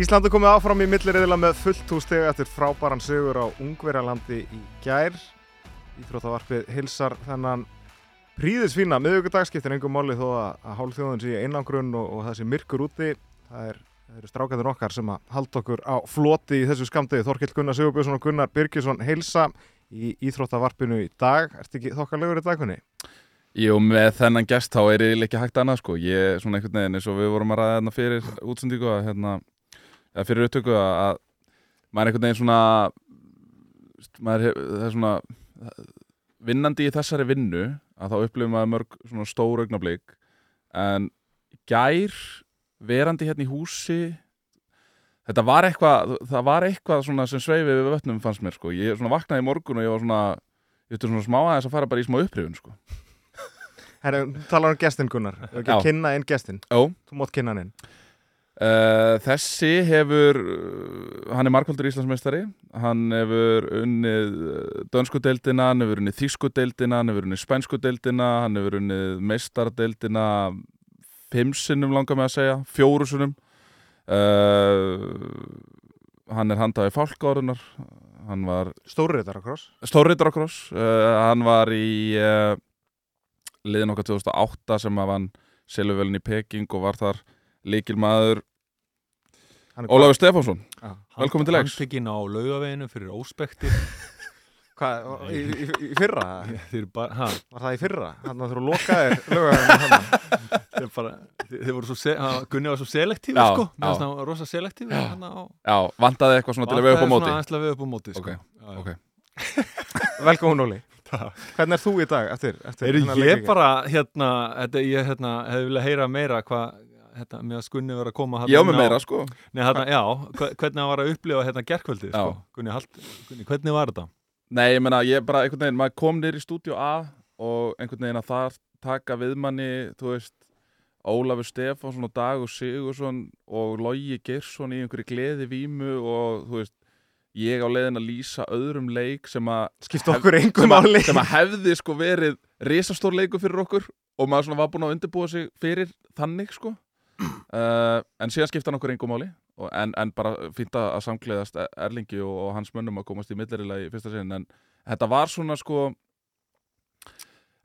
Íslandu komið áfram í milliriðila með fullt hústeg eftir frábæran sögur á Ungverjalandi í gær. Íþróttavarpið hilsar þennan príðisfína miðugudagsskiptir engum máli þó að, hálfþjóðun sé einangrun og, og það sé myrkur úti. Það, er, eru strákandur okkar sem að halda okkur á floti í þessu skamdegi. Þorkill Gunnar Sigurbjörnsson og Gunnar Birgisson hilsa í Íþróttavarpinu í dag. Ertu ekki þokkarlegur í dagunni? Jú, með þennan gest þá er ég ekki hægt annað sko. Ég er svona einhvern veginn eins og við vorum að ræða hérna fyrir útsendíku að hérna, eða fyrir upptöku að, að maður er einhvern veginn svona maður hef, það er svona vinnandi í þessari vinnu að þá upplifum maður mörg svona stór augnablík en gær verandi hérna í húsi þetta var eitthvað það var eitthvað svona sem sveifi við vötnum fannst mér sko. Ég svona vaknaði í morgun og ég var svona ég veitur svona smá aðeins að fara bara í smá upprifun sko. Herra, talar um gestin Gunnar, ekki Já. að kynna inn gestin. Jó Þú mátt kynna hann inn. Uh, þessi hefur hann er markvöldur Íslandsmeistari. Hann hefur unnið uh, dönsku deildina, hann hefur unnið þýsku deildina hann hefur unnið spænsku deildina hann hefur unnið meistardeildina fimm sinnum langar með að segja fjóru sinnum. Uh, hann er handaði fálkárunar hann var Stórriðar á kross. stórriðarakross uh, hann var í liðin okkar 2008 sem að vann Silvvelin í Peking og var þar líkilmaður Hann er Ólafur Stefánsson Já. Velkomin til leiks. Handtekinn á laugaveginu fyrir óspekti Hvað, í, í, í fyrra? Þeir, bara, ha, Var það í fyrra? Þannig að þú lokaðir lögum þeir, bara, þeir, voru svo se, ha, Gunni var svo selektív Já, sko, já. með svona rosa selektív Já. Já, vantaði eitthvað svona til að við upp á móti svona aðeins til að við upp á móti sko. Ok, Já, já. ok. Velkomin Óli Hvernig er þú í dag eftir, eftir þennan ég bara hérna, þetta, ég hérna, hefði viljað heyra meira hvað hérna, með að Gunni var að koma þarna Já, með meira sko Nei, hérna, já, hve- hvernig hann var að upplifa hérna gerkvöldið sko. Gunni, halt, Gunni, hvernig var þetta? Nei, ég meina, ég bara einhvern veginn, maður kom nýr í stúdíu A og einhvern veginn að þar taka viðmanni, þú veist Ólafur Stefánsson og Dagur Sigursson og Logi Geirsson í einhverju gleði vímu og þú veist ég á leiðin að lýsa öðrum leik sem að Skipta okkur engum sem, að, máli sem að hefði sko verið risastór leiku fyrir okkur og maður svona var búin að undirbúa sig fyrir þannig sko uh, en síðan skipta hann okkur engum máli og, en, en bara fínt að að samkleiðast Erlingi og, og hans mönnum að komast í millirila í fyrsta sinn en þetta var svona sko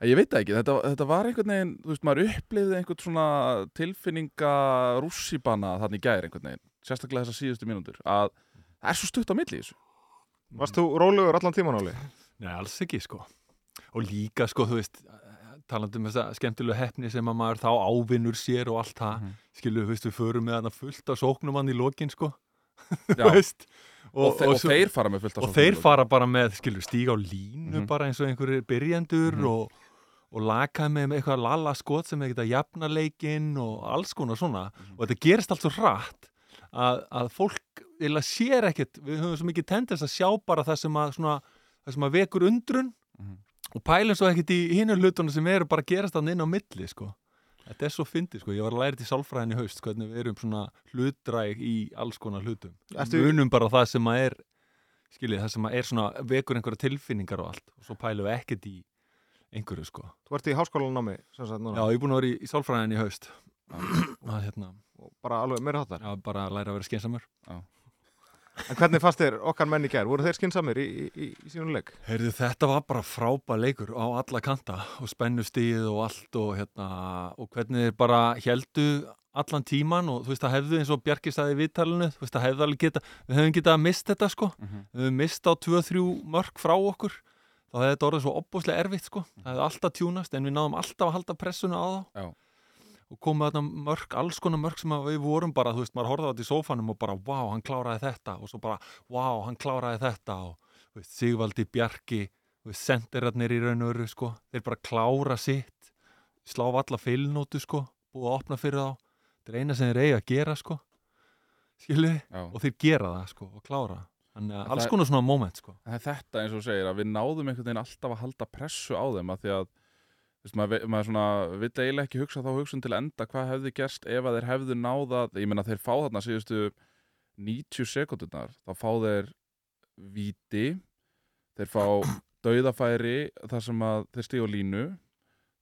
ég veit ekki, þetta, þetta var einhvern veginn þú veist, maður upplifði einhvern svona tilfinninga rússibana þannig gæri einhvern veginn, sérstaklega þessar síðustu mínútur að það er svo stutt á milli þessu Varst þú rólegur allan tíman Óli? Nei, alls ekki sko og líka sko, þú veist talandi um þessa skemmtilegu hefni sem að maður þá ávinnur sér og allt það Mhm. skilu, veist, við förum með hana fullt af sóknum hann í lokin sko veist, og, þe og svo- þeir fara með fullt og sóknum þeir í lokin. fara bara með, skilur, stíga á línu Mhm. bara eins og einhverjir byrjendur Mhm. og, og laka með með eitthvað lalla skot sem er geta jafna leikinn og alls konar svona Mhm. og þetta gerist allt svo hratt að, að fólk eða sér ekkert, við höfum svo mikið tendens að sjá bara það sem að, svona, það sem að vekur undrun Mhm. Og pælum svo ekkert í hinu hlutunum sem eru bara gerast þannig inn á milli sko. þetta er svo fyndið, sko. ég var að læra þetta í sálfræðin í haust hvernig við erum svona hlutdræg í alls konar hlutum. Ertu- munum bara það sem að er skiljið, það sem að er svona vekur einhverja tilfinningar og allt. Og svo pælum við ekkert í einhverju sko. Þú ert í háskólanámi sem sagt já, núna ég er búin að vera í, í sálfræðin í haust. Að hérna, og bara alveg meira hattar já, bara að læra að vera skeinsamur En hvernig fannst þér okkar menn í gær? Voru þeir skinsamir í, í, í, í sínum leik? Heyrðu, þetta var bara frábær leikur á alla kanta og spennustíð og allt og, hérna, og hvernig þeir bara heldu allan tíman og þú veist það hefðu eins og Bjarki staði í viðtalinu, þú veist það hefðu alveg geta, við hefum getað að mist þetta sko, Mhm. við hefum mist á 2-3 mörg frá okkur, þá hefði þetta orðið svo opbúslega erfitt sko, það hefði alltaf tjúnast en við náðum alltaf að halda pressuna á þá Já. Og komið þarna mörg, alls konar mörg sem við vorum bara, þú veist, maður horfði á þetta í sófanum og bara, wow, hann kláraði þetta. Og svo bara, wow, hann kláraði þetta. Og veist, Sigvaldi, Bjarki veist, sendirarnir í raun og veru sko, þeir bara klára sitt slá alla feilnótu sko búið að opna fyrir þá. Þetta er eina sem þeir eiga að gera sko skilu, Já. og þeir gera það sko og klára, þannig að alls konar svona moment sko. Þetta eins og segir að við náðum einhvern veginn alltaf að halda pressu á þeim að því að veist, maður, maður svona, vill eiginlega ekki hugsa þá hugsun til enda hvað hefði gerst ef að þeir hefðu náða ég meina þeir fá þarna síðustu 90 sekundunar þá fá þeir víti þeir fá dauðafæri þar sem að þeir stíga á línu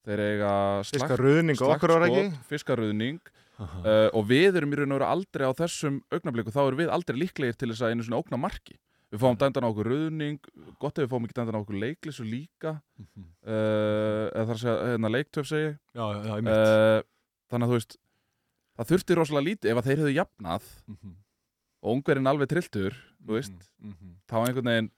þeir eiga Fiska ruðning og okkur var ekki? fiskarruðning uh, og við erum í raun og veru aldrei á þessum augnabliku, þá erum við aldrei líklegir til þess að einu svona ógna marki við fáum dændan á okkur rauðning gott ef við fáum ekki dændan á okkur leiklisu líka Mhm. uh, eða þar að segja, hérna leiktöf segi. Já, já, já, ég mitt uh, þannig að þú veist það þurfti rosalega lítið, ef að þeir hefðu jafnað Mhm. og ungverinn alveg trilltur þú veist, Mhm, mhm. þá einhvern veginn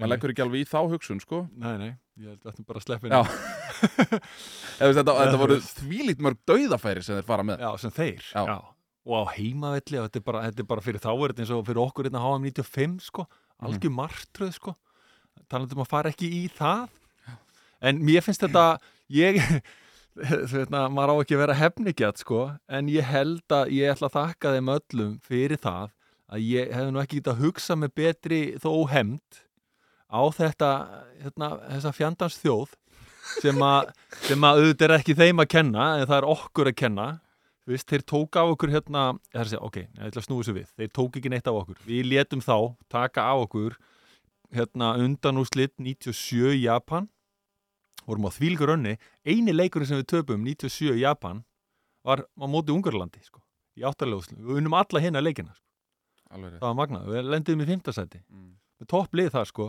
maður leggur ekki alveg í þá hugsun sko Nei, nei, ég held að þetta bara að sleppa Já. henni Eða, þetta, þetta voru þvílít mörg dauðafæri sem þeir fara með Já, sem þeir Já. Og á heimavelli, þetta er bara, þetta er bara fyrir þá er þetta eins og fyrir okkur hérna HM 95 sko, algjör martröð sko. Talandi um að fara ekki í það. En mér finnst þetta ég, þú veitna, maður á ekki að vera hefnigjart sko, en ég held að ég ætla að þakka þeim öllum fyrir það að ég hefði nú ekki getað að hugsa með betri þó hemd á þetta hérna, þessa fjandans þjóð sem að, sem að auðvitað er ekki þeim að kenna en það er okkur að kenna Þú veist, þeir tók af okkur hérna það er að segja, ok, ég ætla að snúi þessu við. Þeir tók ekki neitt af okkur, við létum þá taka af okkur hérna undanúslit 97 í Japan. Vorum á þvílgur önni eini leikurinn sem við töpum 97 í Japan var á móti Ungarlandi sko, í áttarleguslu, við unnum alla hérna leikina sko. alveg það var magnað, við lendiðum í fimmtasæti mm. með topplið það sko.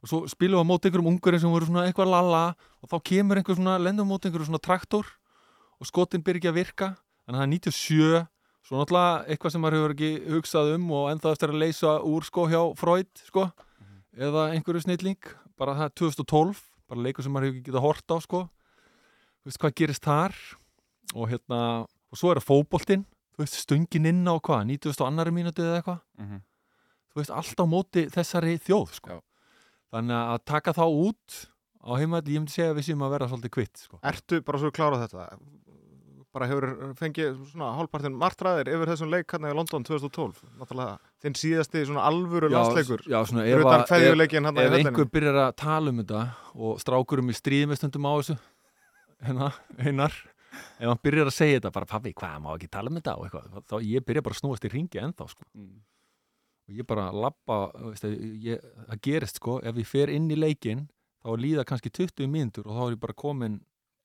Og svo spilum við á móti einhverjum ungarinn sem voru svona eitthvað lala og þá kemur einhver svona, lendum á móti einhverjum svona traktor og skotin byrja að virka þannig að það er 97 svo náttúrulega eitthvað sem maður hefur ekki hugsað um og ennþá eftir að leysa úr sko hjá Freud sko eða einhverju snilling, bara það er 2012 bara leikur sem maður hefur ekki getað hort á sko þú veist hvað gerist þar og hérna, og svo er það fótboltinn þú veist, stöngin inn á hvað 90. annari mínúti eða eitthvað Mm þú veist, allt á móti þessari þjóð sko. Já. þannig að taka þá út á heimaðli, ég myndi segja að við séum að vera svolítið kvitt sko. Ertu bara svo klárað þetta? Bara hefur fengið svona hálfpartin martræðir yfir þessum leik hann í London 2012 Náttúrulega þinn síðasti svona alvöru landsleikur. já, svona, ef, ef, í ef einhver byrjar að tala um þetta og strákurum í stríð með stundum á þessu hérna, einar ef hann byrjar að segja þetta, bara pabbi, hvað, má ekki tala um þetta? og eitthvað, þá ég byrja bara að snúast í ringi ennþá, sko, Mm. og ég bara labba, veist, ég, það gerist, sko ef ég fer inn í leikinn, þá líða kannski 20 mínútur og þá er ég bara komin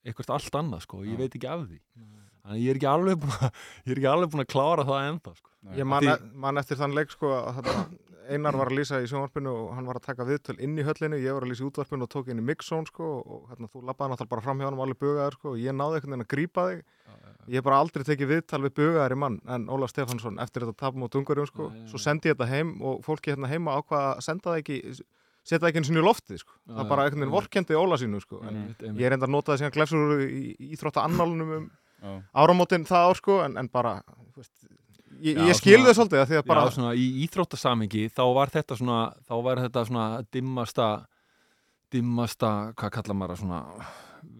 eitthvað allt annað, sko, ég veit ekki af því. Þannig að ég er ekki alveg búin að ég er ekki alveg búin að klára það ennþá, sko. Ég man, Því- man eftir þann leik sko að Einar var að lýsa í sjónvarpinu og hann var að taka viðtöl inn í höllinu, ég var að lýsa í útvarpinu og tók inn í mixzone sko og hérna, þú labbaði náttúrulega bara fram hjá hann og alveg bugaður sko og ég náði einhvern veginn að grípa þig. Ég hef bara aldrei tekið viðtal við bugaðar í mann en Ólaf Stefansson eftir þetta tapum á Dungarjum sko, Já, já, já. svo sendi ég þetta heim og fólki hérna heima ákvaða að senda það ekki setja ekki eins og í loftið sko, það bara já, einhvern veginn vorkendi Óla sínu sko, en ég er enda að nota það síðan glefsur í, í íþrótta annálunum um áramótin það ár sko en, en bara þú veist, ég, ég skil þau svolítið að því að bara Já, svona í íþróttasamingi þá var þetta svona, þá var þetta svona dimmasta dimmasta, hvað kallar maður svona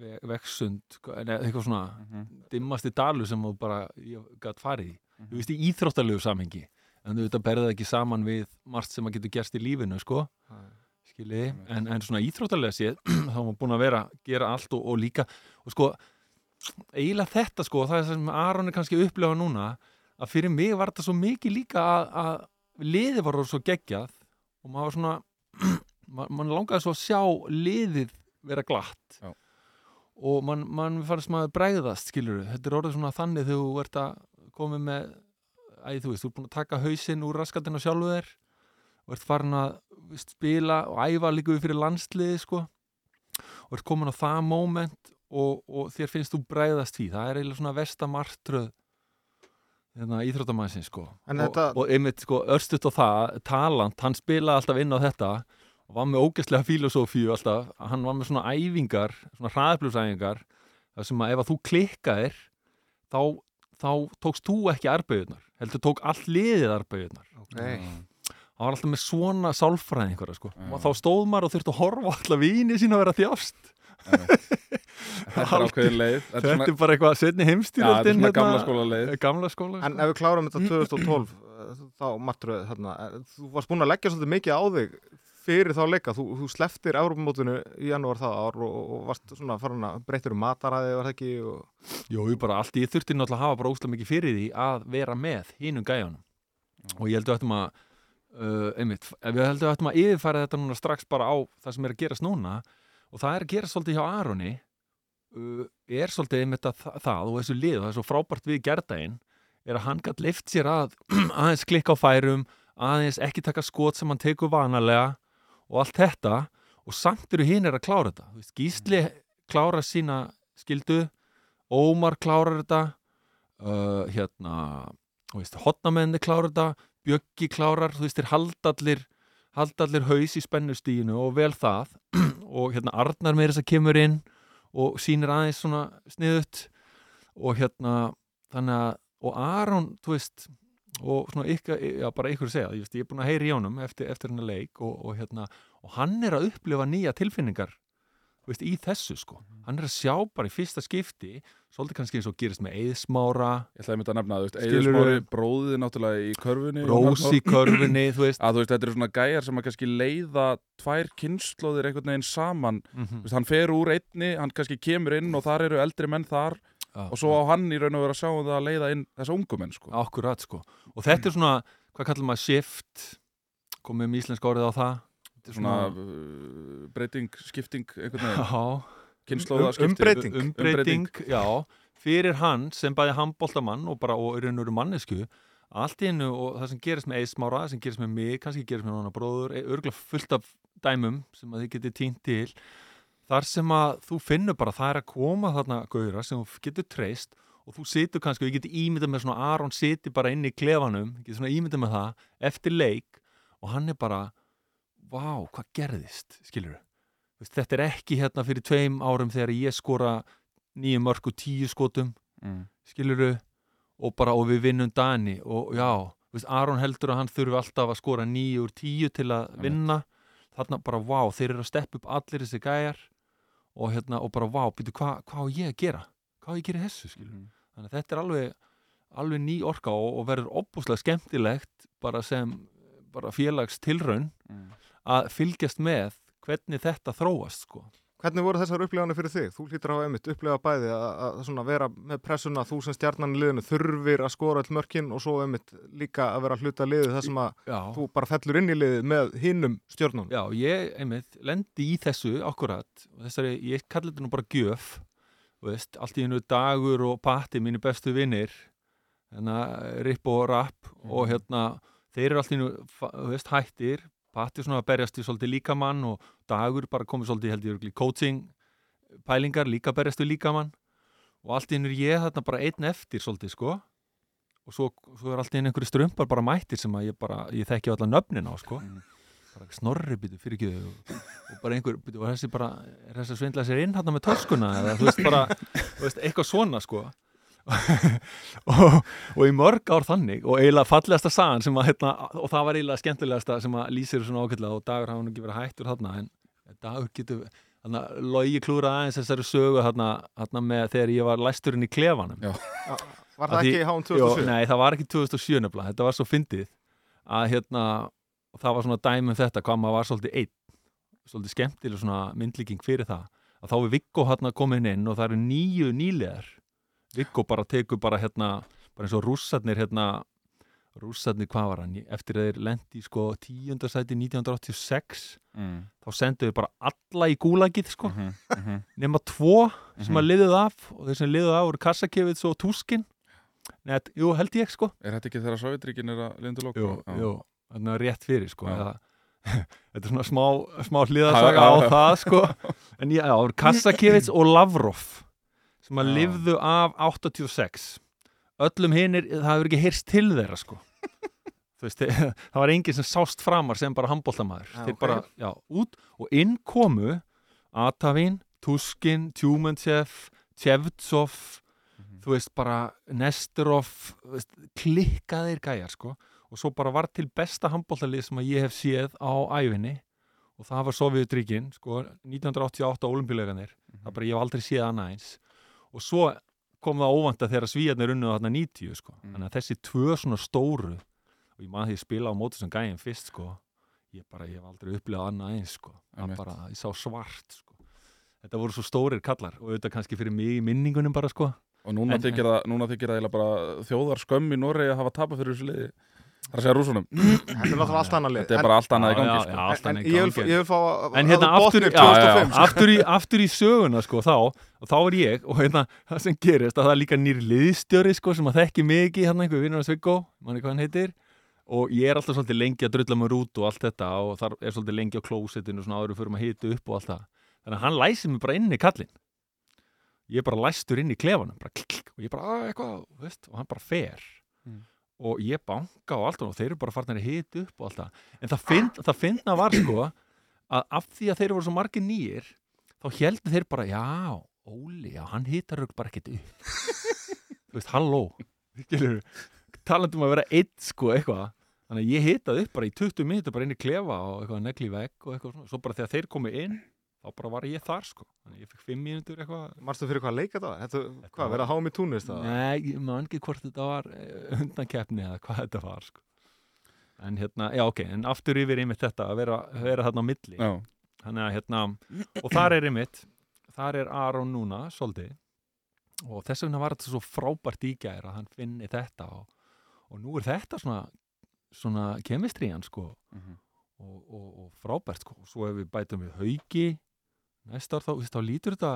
ve- vegsund, neða eitthvað svona Mhm. dimmasti dalu sem þú bara ég gætt farið í, Mhm. þú veist í íþróttalegu samingi en þú veit að berða ekki saman við margt sem að getur gerst í lífinu, sko skiljiði, en, en svona íþróttalega séð þá var maður búin að vera, gera allt og, og líka, og sko eiginlega þetta sko, það er það sem Aron er kannski að upplefa núna, að fyrir mig var þetta svo mikið líka að, að liðið var svo geggjað og maður var svona man, man langaði svo að sjá liðið vera glatt. Já. og man, man fannst maður bregðast skilur þetta er orðið svona þannig þegar þú ert að koma með æ, þú veist, þú ert búin að taka hausinn úr raskatinn á sjálfu þér og ert farin að spila og æfa líka við fyrir landsliði sko. Og ert komin á það moment og, og þér finnst þú bregðast því. Það er eiginlega svona vestamartröð hérna, íþróttamannsins sko. Og, þetta- og einmitt sko örstuðt á það talant, hann spilaði alltaf inn á þetta og var með ógæslega filosófíu alltaf, hann var með svona æfingar svona hraðblúsæfingar þar sem að ef að þú klikkaðir þá, þá tókst þú ekki arbeigurnar heldur tók all liðið arbeigurnar Nei. Hann var alltaf með svona sálfræði einhverja sko. Já. og þá stóð maður og þurfti að horfa á alla víni sína að vera þjást. Þetta er ákveðin leið. Þetta er þetta svona, er bara eitthvað setni já, þetta er svona gamla skóla leið. Gamla skóla. En ef við klárum þetta 2012 eh, þá martröð þarna, eh, þú varst búin að leggja svolítið mikið á þig fyrir þá leika, þú, þú sleftir Európamótinu í janúar það ár og, og varst svona farin að breytir um mataræði var það ekki og Jú, ég bara allt, ég þurfti náttúrulega að hafa bara óslega mikið fyrir því að vera með hínum gæjanum og ég held að uh, einmitt, við heldum að ættum að yfirfæra þetta núna strax bara á það sem er að gerast núna. Og það er að gerast svolítið hjá Aroni. Uh, er svolítið einmitt að það, og þessu lið og það er svo frábært við gerðaginn er að hann gætt lift sér að aðeins klikka á færum aðeins ekki taka skot sem hann tekur vanalega og allt þetta. Og samt eru hinn er að klára þetta. Veist, Gísli klára sína skildu Ómar klárar þetta uh, hérna hotnamenni klárar þetta Bjöggi klárar, þú veist, þeir haldallir haldallir haus í spennustíginu og vel það. Og hérna Arnar með þess að kemur inn og sýnir aðeins svona sniðut og hérna þannig að, og Aron, þú veist og svona ykkar, já bara ykkur segja ég, veist, ég er búin að heyri í honum eftir, eftir hennar leik og, og hérna, og hann er að upplifa nýja tilfinningar veist, í þessu sko, hann er að sjá bara í fyrsta skipti, svolítið kannski eins og gerist með eðsmára, Ég ætlaði að mynda að nefna, þú veist, Skilurðu? Eiður Smári bróðið náttúrulega í körfunni rós í körfunni þú veist, að þú veist, þetta eru svona gæjar sem að kannski leiða tvær kynnslóðir einhvern veginn saman. Mm Þú veist, hann fer úr einni, hann kannski kemur inn og þar eru eldri menn þar og svo á hann í raun og vera að sjá um það að leiða inn þessa ungu menn sko. Akkurat sko. Og þetta er svona, hvað kallar maður shift? Komið um íslensk orðið á það svona uh, breyting, skipting einhvern veginn, Já, kynnslóða Um- umbreyting. um, umbreyting. Já, fyrir hann sem bæði handbóltamann og bara og raun og veru mannesku allt í hennu og það sem gerist með eismára sem gerist með mig, kannski gerist með hana bróður örgulega fullt af dæmum sem að þið getið tínt til. Þar sem að þú finnur bara það er að koma þarna gauðra sem þú getur treyst og þú situr kannski, og ég geti ímyndað með svona Aron siti bara inn í klefanum ég geti svona ímyndað með það eftir leik og hann er bara vá, hvað gerðist, skilur þetta er ekki hérna fyrir tveim árum þegar ég skora nýju mörg og tíu skotum mm. skiluru og bara og við vinnum Dani og já, veist, Aron heldur að hann þurfi alltaf að skora nýju úr tíu til að vinna. Þarna bara vá, þeir eru að steppa upp allir þessi gæjar og hérna og bara vá, býtu hvað hva á ég að gera? Hvað á ég að gera þessu skilur Mm. þannig að þetta er alveg, alveg ný orka og, og verður opbúslega skemmtilegt bara sem bara félags tilraun Mm. Að fylgjast með hvernig þetta þróast sko. Hvernig voru þessar upplifanir fyrir þig? Þú hlýtur á einmitt upplifa bæði að, að vera með pressuna þú sem stjarnan í liðinu þurfir að skora all mörkin og svo einmitt líka að vera að hluta liðið þar sem að Já. þú bara fellur inn í liðið með hinnum stjörnum. Já, ég, einmitt, lendi í þessu akkurat, og þessari, ég kalli þetta nú bara gjöf, veist, allt í hennu dagur og patti, mínu bestu vinnir hérna, ripp og rapp og hérna, þeir eru allt í hennu hættir, patti svona að berjast í svolítið líkamann og dagur bara komið svolítið, held ég, í coaching pælingar, líka berjast við líkamann. Og allt í hennu er ég þarna bara einn eftir svolítið, sko. Og svo, svo er allt í hennu einhverju strumpar bara mættir sem að ég bara, ég þekki allan nöfnin á, sko. Mm. bara snorri býtu fyrir ekki og, og bara einhver, býtu, var þessi bara er þessi að svindla sér inn hann með töskuna eða þú veist bara, þú veist, eitthvað svona sko og, og í mörg ár þannig og eiginlega fallegasta sagan sem að hérna, og það var eiginlega skemmtilegasta sem að lýsir svona ákveðlega og dagur hafa nú ekki verið hættur þarna en dagur getur að logi klúra aðeins þessari sögu þarna, þarna með þegar ég var læsturinn í klefanum Já. Var Að það því- ekki Jó, 2007? nei, það var ekki 2007 nefnilega, þetta var svo fyndið að hérna, það var svona dæmi um þetta, hvað maður var svolítið einn svolítið skemmtileg svona myndlíking fyrir það að þá er Viggo hérna komin inn og það eru nýju nýlegar Viggo bara tekur bara hérna bara eins og rússarnir hérna rússarnir, hvað var hann, eftir að þeir lendi sko tíundarsæti 1986 Mm. þá sendu þeir bara alla í gúlagið sko Mhm. Mhm. nema tvo sem Mhm. að liðuð af og þeir sem liðuð af voru Kassakevits og Tuskin Nei, jú, held ég sko Er þetta ekki þegar Sovjetríkin er að lindu lók? Jú, jú, þannig að rétt fyrir sko það, Þetta er svona smá, smá hliðarsaga á það sko En já, Kassakevits og Lavrov sem að lifðu af 86 Öllum hinnir, það hefur ekki heyrst til þeirra sko. Veist, það var enginn sem sást framar sem bara handbóltamæður Þeir ok. bara, já, út og inn komu Atavín, Tuskin, Tjúmensef Tjevtsov Mhm. þú veist, bara Nestorov þú veist, klikkaðir gæjar sko. Og svo bara var til besta handbóltalið sem að ég hef séð á æfinni og það var Sovjetríkin sko, 1988 olimpíuleikanir það bara, ég hef aldrei séð annað eins og svo kom það óvanda þegar svíjarnir unnuð þarna 90 sko. Mm. þannig að þessi tvö svona stóru og ég maður því að spila á móti sem gæjum fyrst sko, ég bara, ég hef aldrei upplegað annað eins sko, bara, ég sá svart sko. Þetta voru svo stórir kallar og auðvitað kannski fyrir mig í minningunum bara sko. Og núna En- þykir það, bara þjóðar skömm í Noregi að hafa tapað fyrir þessu liði Það er að segja rúsunum Þetta er náttúrulega allt annað lið Þetta er bara allt annað í gangi sko. ég, vil, gangi. ég vil fá En hérna aftur, já, já, já, 2005 sko. aftur, í, aftur í söguna sko, þá, þá er ég og hérna, það sem gerist að það er líka nýr liðstjóri sko, sem að þekki mikið hann einhver vinnur að Sviggo, manni hvað hann heitir og ég er alltaf svolítið lengi að drulla mér út og allt þetta og þar er svolítið lengi á klósettinu og svona áður fyrir að hita upp og allt það þannig að hann læsir mig bara inn í kallinn ég er bara læstur inn í klefanum bara klikk, og ég bara, að eitthvað, þú veist og hann bara fer Mm. Og ég banka og allt og þeir eru bara farin að hita upp og allt það. En það, finn, það finna var sko að af því að þeir voru svo margir nýjir þá heldur þeir bara, já, Óli, já, hann hitar rauk bara ekkert upp. Þú veist, halló. Talandum að vera eitt sko eitthvað, þannig að ég hitaði upp bara í 20 minnir bara inn í klefa og eitthvað negli vegg og eitthvað svona, svo bara þegar þeir komu inn þá bara var ég þar sko þannig ég fikk 5 mínútur eitthvað Marstu fyrir hvað leika þetta var? Þetta, hvað, var- verið að háum í túnist? eða? Nei, ég man ekki hvort þetta var eh, undankeppni eða hvað þetta var sko. En hérna, já ok, en aftur yfir einmitt þetta að vera, vera þarna á milli Já, Þannig að hérna, og þar er einmitt þar er Aron núna, svolítið og þess vegna var þetta svo frábært ígæri að hann finni þetta og, og nú er þetta svona svona kemistrían sko Mhm. og, og, og frábært sko svo ef við bætum við haugi næsta ár þá, þá lítur þetta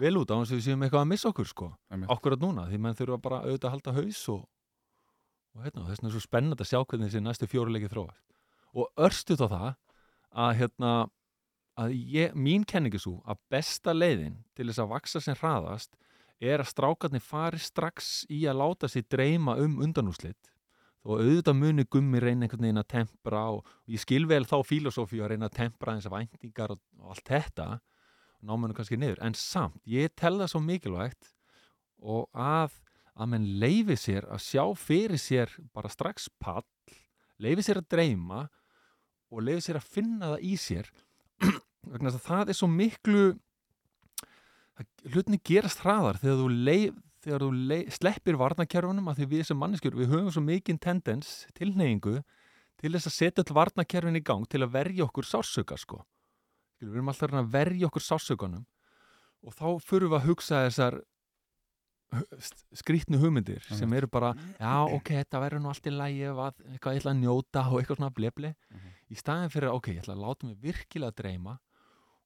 vel út á hans við séum eitthvað að missa okkur sko. Einmitt. akkurat núna, því menn þurfa bara auðvitað að halda haus og, og hérna, þess vegna er svo spennandi að sjá hvernig þessi næstu fjóruleiki þróast. Og örstuð á það að hérna að ég, mín kenningi svo að besta leiðin til þess að vaksa sem hraðast er að strákarnir fari strax í að láta sig dreyma um undanúslit og auðvitað muni gummi reyna einhvern veginn að tempra og, og ég skil vel þá filosófíu að reyna að tempra eins af væntingar og, og allt þetta og ná menn kannski niður, en samt ég tel það svo mikilvægt og að, að menn leifi sér að sjá fyrir sér bara strax pall, leifi sér að dreyma og leifi sér að finna það í sér vegna að það er svo miklu hlutinni gerast hraðar þegar þú, leif, þegar þú leif, sleppir varnakerfunum að því við sem manneskjur við höfum svo mikinn tendens tilneyingu til þess að setja all varnakerfin í gang til að verja okkur sársöka sko. Við erum alltaf að verja okkur sársökanum og þá fyrir við að hugsa þessar hu- st- skrýtnu hugmyndir sem eru bara, já ok, þetta verður nú allt í lægi ef að eitthvað ég ætla að njóta og eitthvað svona blebli. Mhm. í staðin fyrir að ok, ég ætla að láta mig virkilega dreyma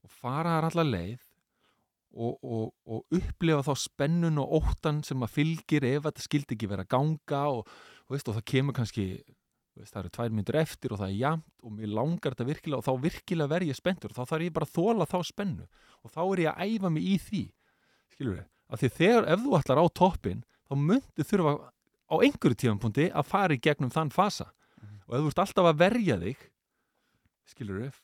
og fara þar allar leið og, og, og upplifa þá spennun og óttan sem að fylgir ef þetta skildi ekki vera að ganga og, og, veist, og það kemur kannski veist, það eru tvær myndur eftir og það er jamt og mér langar þetta virkilega og þá virkilega verð ég spenntur. Og þá þarf ég bara að þóla þá spennu og þá er ég að æfa mig í því skilur við, af því þegar ef þú ætlar á toppin þá myndi þurfa á einhverju tíðanpunkti að fara í gegnum þann fasa. Og ef þú ert alltaf að verja þig skilur við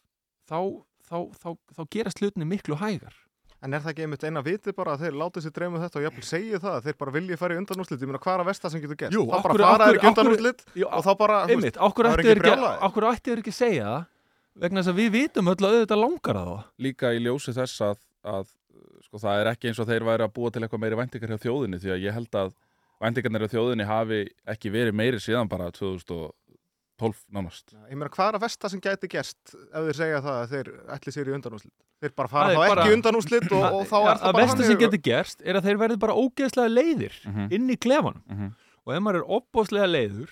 þá, þá, þá, þá gerast hlutinni miklu hægar En er það ekki einmitt eina viti bara að þeir láta sér dreyma um þetta og jafnvel segja það að þeir bara vilja fara í undanúslit? Ég meina, hvað er að versta sem getur gert? Jú, þá bara fara þeir ekki undanúslit og þá bara, þú veist, einmitt, okkur það er ekki brjálæði. okkur ætti þeir ekki segja það vegna þess að við vitum öll að auðvitað langar að það Líka í ljósi þess að, að sko, það er ekki eins og þeir væri að búa til eitthvað meiri væntingar hjá þjóðinni því að ég held að væntingarnir hjá þjóðinni hafi ekki verið meiri síðan bara 2012 nánast Ég meina, hvað er að versta sem gæti gerst ef þeir segja það að þeir ætli sér í undanúslit? Þeir bara fara þá bara- ekki í undanúslit og, og þá er að það bara versta sem getur gerst er að þeir verði bara ógeðslega leiðir Mhm. inn í klefanum Mhm. og ef maður er opbóðslega leiður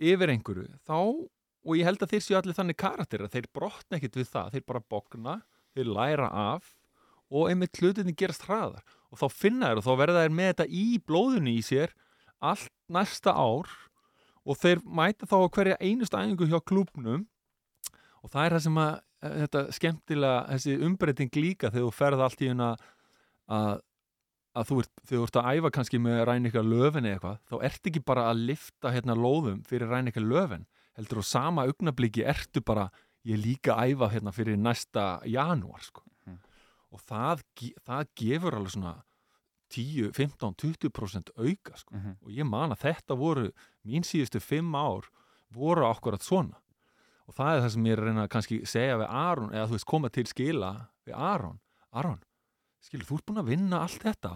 yfir einhverju þá, og ég held að þeir séu allir þannig karakter að þeir brotna ekkit við það, þeir bara bogna þeir læra af og einmitt hlutinni gerast hraðar og þá finna þeir og þá verða þeir með þetta í blóðunni í sér allt næsta ár og þeir mæta þá hverja einustu æfingu hjá klúbnum og það er það sem að eh, þetta skemmtilega, þessi umbreyting líka þegar þú ferð allt í hérna að að þú ert, þegar þú ert að æfa kannski með rænika löfin eða eitthvað, þá ert ekki bara að lifta hérna lóðum fyrir rænika löfin heldur á sama augnabliki ertu bara, ég líka að æfa hérna fyrir næsta janúar sko. Mhm. og það, það gefur alveg svona 10, 15, 20% auka sko. Mhm. og ég man að þetta voru mín síðustu fimm ár voru akkurat svona. Og það er það sem ég er að reyna að kannski segja við Aron, eða þú veist koma til skila við Aron, Aron skilur, þú ert búin að vinna allt þetta.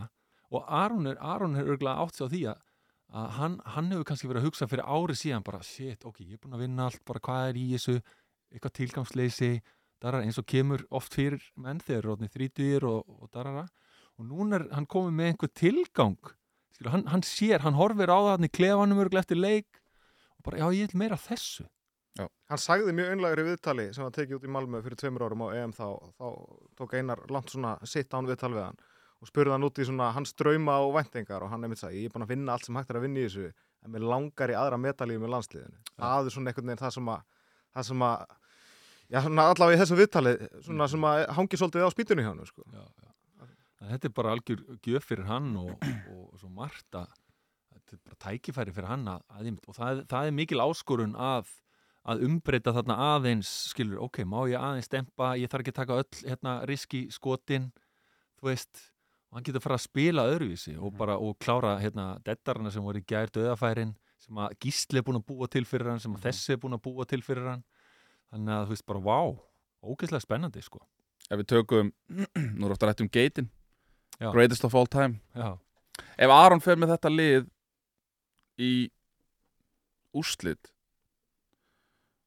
Og Aron er, Aron er örgulega átt sig á því að, hann, hann hefur kannski verið að hugsa fyrir ári síðan bara, shit, ok, ég er búin að vinna allt bara hvað er í þessu, eitthvað tilgangsleysi darara, eins og kemur oft fyrir menn þegar rótni þrítugir og, og darara og núna er hann komið með einhver tilgang. Skilur, hann, hann sér, hann horfir á það hann í klefanum örgulega eftir leik. Og bara, já, ég vil meira þessu. Hann sagði mjög einlægur í viðtali sem hann tekið út í Malmö fyrir tveimur árum á EM þá, þá tók einar langt svona sitt án viðtal við hann og spurði hann út í svona hans drauma og væntingar og hann einmitt sagði, ég er búin að vinna allt sem hægt er að vinna í þessu en mér langar í aðra metalíu með landsliðinu. Það er svona einhvern veginn það sem að, það sem að já, svona allavega í þessu viðtali svona sem að hangi svolítið á spýtunni hjá hann, sko. Þetta er bara algjör gjöf fyrir hann og, og, svo margt að þetta er bara tækifæri fyrir hann að, að og það, það er mikil áskorun að að umbreyta þarna aðeins skilur, ok, má ég aðeins dempa ég þarf ekki að taka öll hérna, riski skotin þú veist og hann getur að fara að spila öðruvísi og bara og klára hérna deddarna sem voru í gær döðafærin sem að gísli er búin að búa til fyrir hann sem að þessi er búin að búa til fyrir hann. Þannig að þú veist bara, vá ógeðslega spennandi sko. Ef við tökum, nú er ofta rætt um geitin Já. Greatest of all time Já, Ef Aron fer með þetta lið í úrslit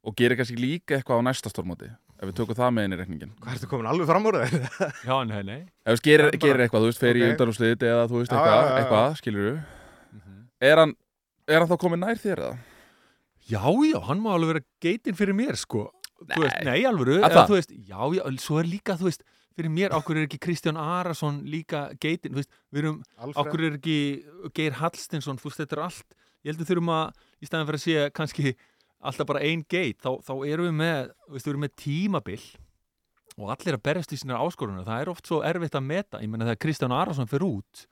og gerir kannski líka eitthvað á næsta stórmóti ef við tökum það með inn í reikningin Hvað ertu komin alveg fram úr þeir? já, nei, nei ef við gerir, Það er gerir eitthvað, þú veist, fer í Ok. undanúrslit eða þú veist eitthvað, já, já, já. eitthvað skilur við Mhm. er hann, er hann þá komin nær þér eða? Já, já, hann má alveg vera geitin fyrir mér, sko. Þú Veist, Nei. nei, alvöru. Að eða, það? þú veist, já, já, svo er líka, þú veist, fyrir mér, okkur er ekki Kristján Arason líka geitin, þú veist, við erum, okkur er ekki Geir Hallstinsson, þú veist, þetta er allt, ég heldur þurfum að, í staðan fyrir að sé kannski alltaf bara ein geit, þá, þá erum við með, þú veist, við erum með tímabil og allir að berjast í sínar áskorunum, það er oft svo erfitt að meta, ég meina þegar Kristján Arason fyrir út,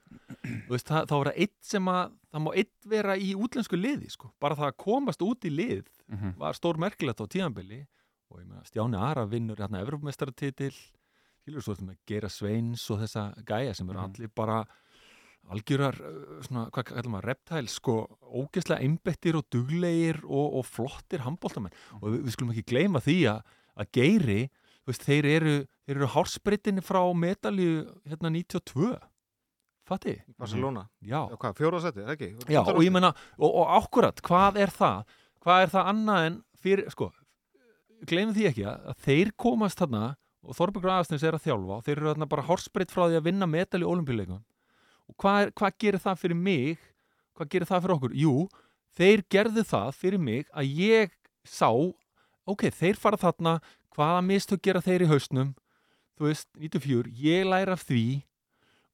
þú veist, það, þá er það eitt sem að, það má eitt vera í útlensku liði, sko, bara það að komast út í lið -hmm. var stór merkilegt á tíðanbili og ég meina Stjáni Ara vinnur hérna Evropamestaratitil skilur svo með Gera Sveins og þessa gæja sem eru Mhm. allir bara algjörar uh, svona, hvað kallar maður, reptæl sko, ógeðslega einbettir og duglegir og, og flottir handbóltamenn og við, við skulum ekki gleyma því að, að Geiri, veist, þeir eru þeir eru hársprittinni frá medalju hérna 92 fatti? Barcelona. Já, Já, hvað, fjóra seti, ekki? Já, og ég menna, og, og ákkurat, hvað er það? Hvað er það annað en fyrir, sko, gleymum því ekki að, að þeir komast þarna og Þorbergur Aðastins er að þjálfa og þeir eru þarna bara hórspreitt frá því að vinna metal í olimpíuleikum og hvað, er, hvað gerir það fyrir mig? Hvað gerir það fyrir okkur? Jú, þeir gerðu það fyrir mig að ég sá, ok, þeir fara þarna, hvaða mistök gera þeir í haustnum, þú veist, 94, ég læra af því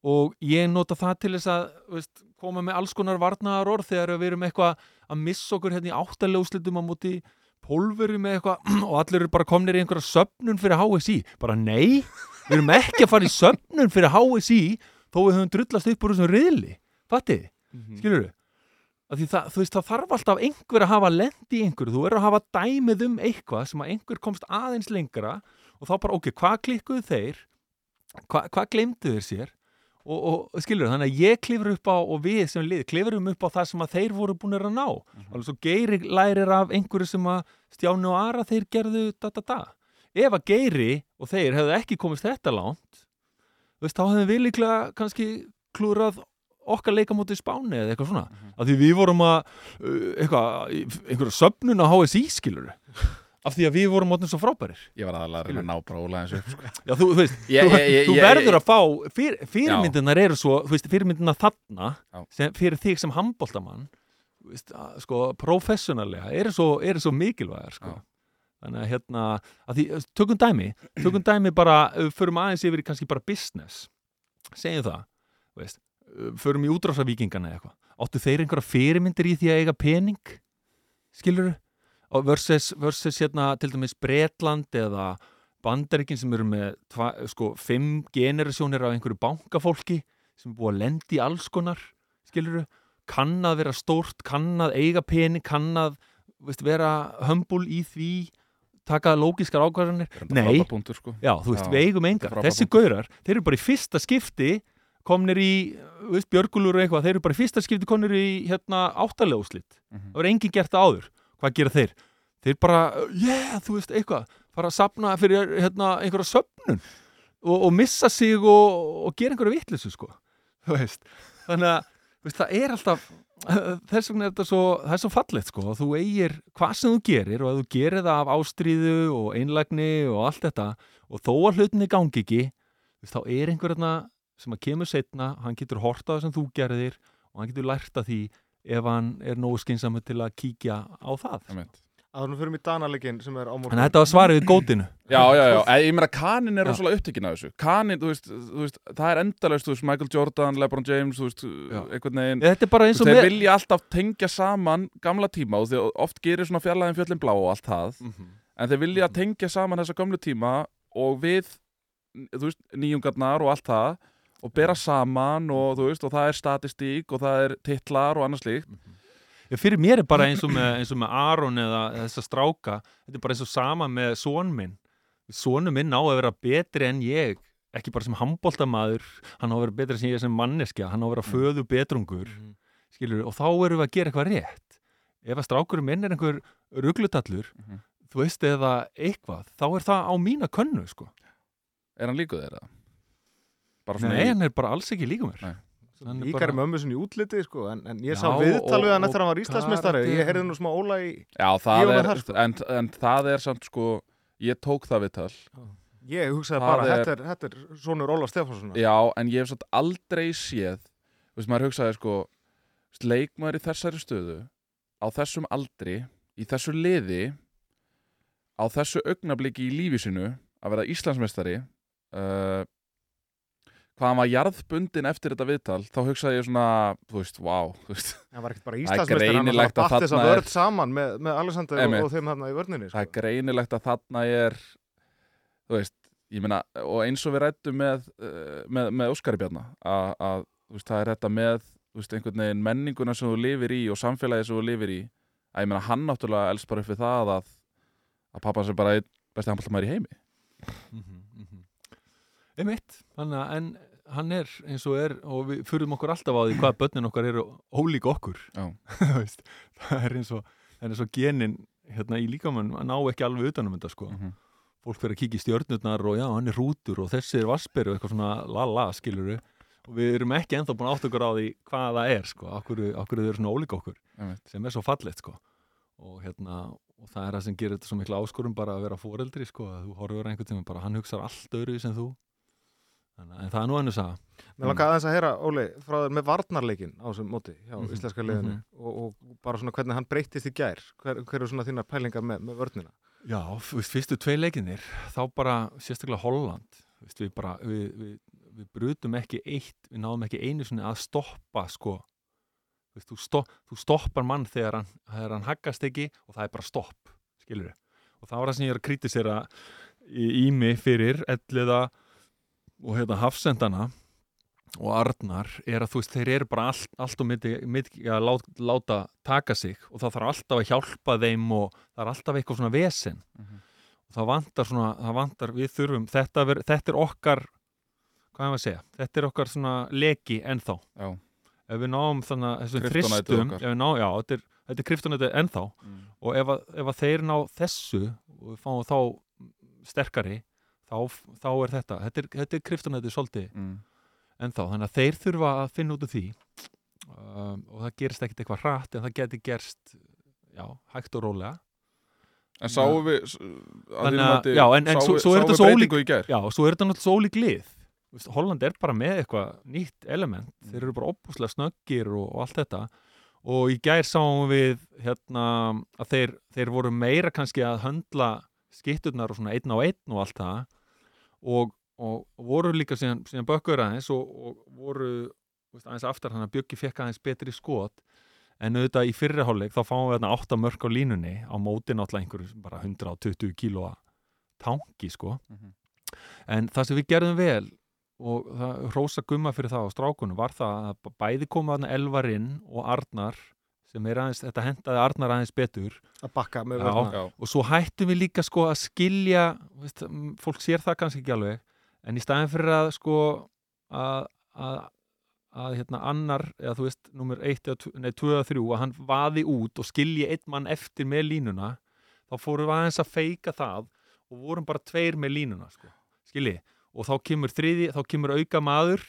og ég nota það til þess að veist, koma með alls konar varnaðar orð þegar við erum eitthvað að missa okkur hérna í áttaljóslitum á móti pólveri með eitthvað og allir eru bara komnir í einhverja söfnun fyrir HSI bara nei, við erum ekki að fara í söfnun fyrir HSI þó við höfum drullast upp úr þessum riðli. Fattið, Mhm. skilur við það, þú veist, það þarf alltaf einhver að hafa lend í einhverju, þú verður að hafa dæmið um eitthvað sem að einhver komst aðeins lengra og þá bara, ok, hvað klikkuðu þeir? Hva, hvað glemdu þeir sér og, og skilur þannig að ég klifur upp á og við sem lið klifurum upp á það sem að þeir voru búin að ná. Alveg svo Geiri lærir af einhverju sem að Stjáni og Ara þeir gerðu da da da. Ef að Geiri og þeir hefðu ekki komist þetta þú veist, þá hefðu við líklega kannski klúrað okkar leikamóti spáni eða eitthvað svona. Mhm. af því við vorum að uh, einhverja söfnun á HSI skilur af því að við vorum mótnum svo frábærir. Ég var aðalega að reyna að ná bara ólega eins upp sko. Já, þú, þú veist, Ég- ég- ég- þú verður að fá fyr, fyrirmyndunar eru svo, veist, fyrirmyndunar þarna sem, fyrir þig sem handbóltamann sko, professionalega eru svo, eru svo mikilvægar sko. Þannig að hérna að því, tökum dæmi, tökum dæmi bara förum aðeins yfir kannski bara business. Segjum það veist, förum í útrásavíkingana eða eitthvað. Áttu þeir einhverja fyrirmyndir í því að eiga pening? Skilur versus, versus hérna til dæmis Bretland eða Bandaríkin sem eru með tva, sko, fimm generasjónir af einhverju bankafólki sem er búið að lendi alls konar skilur kann að vera stórt, kann að eiga pening, kann að veist, vera hömbul í því taka lógiskar ákvarðanir Nei. sko. Já, þú veist, Já, við eigum engar. Þessi gaurar, þeir eru bara í fyrsta skipti komnir í, þú veist, björgulur og eitthvað, þeir eru bara í fyrsta skipti komnir í hérna áttalega úslit. Mhm. Það var enginn gert áður. Hvað gera þeir? Þeir bara, yeah, þú veist, eitthvað, fara að sapna fyrir hérna einhverja söfnun og, og missa sig og, og gera einhverja vitleysu, sko. Þannig að, veist, það er alltaf, þess vegna er þetta svo, það er svo fallegt, sko, þú eigir hvað sem þú gerir og að þú gerir það af ástríðu og einlægni og allt þetta og þó að hlutinni gangi ekki, þá er einhver hérna sem að kemur setna, hann getur horta það sem þú gerðir og hann getur lært að því ef hann er nógu skynsami til að kíkja á það. Einmitt. að þú fyrir mig Danalegin sem er á morgun. Þannig að þetta var svarið við gótinu. Já, já, já, ég meina kanin er rosalega upptekinn af þessu. Kanin, þú veist, þú veist, það er endalaust þú veist, Michael Jordan, LeBron James, þú veist er og veist, þeir með vilja alltaf tengja saman gamla tíma og þeir oft gerir svona fjarlæðin fjöllin blá og allt það. Mhm. en þeir vilja tengja saman þessa gamlu tíma og við, þú veist, nýjungarnar og allt það og bera saman og þú veist, og það er statistík og það er titlar og annað slíkt Já, fyrir mér er bara eins og með, eins og með Aron eða þessa stráka þetta er bara eins og sama með són minn sónu minn á að vera betri en ég ekki bara sem handbóltamaður hann á að vera betri sem ég sem manneskja hann á að vera föðu betrungur Mhm. skilur, og þá erum við að gera eitthvað rétt ef að strákurum minn er einhver ruglutallur Mhm. þú veist eða eitthvað þá er það á mína könnu sko. Er hann líkuð þeirra? Nei, hann er bara alls ekki líka mér Nei. Hann er mömmu sinni í útliti sko, en, en ég sá viðtal við hann eftir að hann var karate. ég heyrði nú smá óla í Já, það er, það, sko. en, en það er samt sko, ég tók það viðtal ég hugsaði Það bara, er- þetta er, þetta er sonur Óla Stefánssonar Já, en ég hef samt aldrei séð Þú veist, maður hugsaði sko leikmaður í þessari stöðu á þessum aldri, í þessu liði á þessu augnabliki í lífi sinu að vera Íslandsmeistari uh, hvað hann var jarðbundin eftir þetta viðtal, þá hugsaði ég svona þú veist, wow, þú veist hann var ekkert bara er Íslandsmeistari hann var bara að batt þess að þarna er- vörð saman með, með Alexander og, Einmitt. og þeim hann í vörninni það er sko. greinilegt að þarna er þú veist, ég meina og eins og við rættum með, uh, með, með Óskari Bjarna að, það er þetta með veist, einhvern veginn menninguna sem þú lifir í og samfélagið sem þú lifir í að ég meina hann náttúrulega elst bara upp við það að, að pappa sem bara einn besti handbóltamæður í heimi mhm. Einmitt, að en hann er eins og er og við fyrir okkur alltaf á því hvað börnin okkar eru ólík okkur. Það er eins og, eins og genin hérna í líkamann að ná ekki alveg utanum þetta sko. Mhm. fólk fyrir að kíkja í stjörnurnar og já, hann er rútur og þessi er vassberi og eitthvað svona la-la skiluru og við erum ekki ennþá búin að átt okkur á því hvað það er sko, okkur, okkur þau eru svona ólík okkur Einmitt. sem er svo fallegt sko. Og hérna, og það er það sem gerir þetta svo mikla áskorum bara að vera foreldri sko að þú horfur einhvern tíma bara, hann hugsar allt öðru sem þú en það er nú ennur saga. Mér langaði aðeins að heyra, Óli, frá þér með varnarleikin á þessum móti hjá Mhm, íslenska liðinu mhm. og, og bara svona hvernig hann breytist í gær. Hver, hver eru svona þínar pælingar með, með vörnina? Já, fyrstu tvei leikinir þá bara, sérstaklega Holland. Veist, við bara, við, við, við brutum ekki eitt, við náðum ekki einu svona að stoppa, sko. Þú, veist, þú, stopp, þú stoppar mann þegar hann, þegar hann haggast ekki og það er bara stopp, skilur við og það var það sem ég er að kritisera í, í mig fyrir elliða og hérna hafsendana og Arnar er að þú veist, þeir eru bara allt, allt og myndi að láta, láta taka sig og það þarf alltaf að hjálpa þeim og það er alltaf eitthvað svona vesen Mhm. og það vantar svona, það vantar, við þurfum þetta, ver, þetta er okkar hvað er maður að segja, þetta er okkar svona leki ennþá, Já. ef við náum þannig að þessum þristum, já, þetta er, þetta er kryptonætið ennþá Mm. og ef að, ef að þeir ná þessu og við fáum þá sterkari þá, þá er þetta, þetta er, þetta er kryptonætið svolítið Mm. ennþá, þannig að þeir þurfa að finna út úr því um, og það gerist ekkit eitthvað hratt en það geti gerst já, hægt og rólega. En sáum við Þannig að- já, en- en svo- svo er þetta svo gær? Já, og svo er þetta náttúrulega svo ólík lið. Holland er bara með eitthvað nýtt element. Þeir eru bara opbúslega snöggir og, og allt þetta. Og í gær sáum við hérna að þeir, þeir voru meira kannski að höndla skitturnar og svona einn á einn og allt það. Og, og, voru líka síðan, síðan bökkur aðeins og, og voru veist, aðeins aftar hann að Bjöggi fekk aðeins betri skot. En auðvitað í fyrriháleik þá fáum við þarna 8 mörk á línunni á móti náttúrulega einhverju bara 120 kílóa tanki sko. Mhm. en það sem við gerðum vel og það hrósa gumma fyrir það á strákunum var það að bæði koma þarna Elvarinn og Arnar sem er aðeins, þetta hendaði Arnar aðeins betur að bakka með Já. og svo hættum við líka sko að skilja veist, fólk sér það kannski ekki alveg en í staðin fyrir að sko að, að, að hérna annar, eða þú veist, nummer 1 eða tv- nei, 2 eða 3, að hann vaði út og skilji einn mann eftir með línuna þá fórum við aðeins að feika það og vorum bara tveir með línuna sko. skilji, og þá kemur þriði, þá kemur auka maður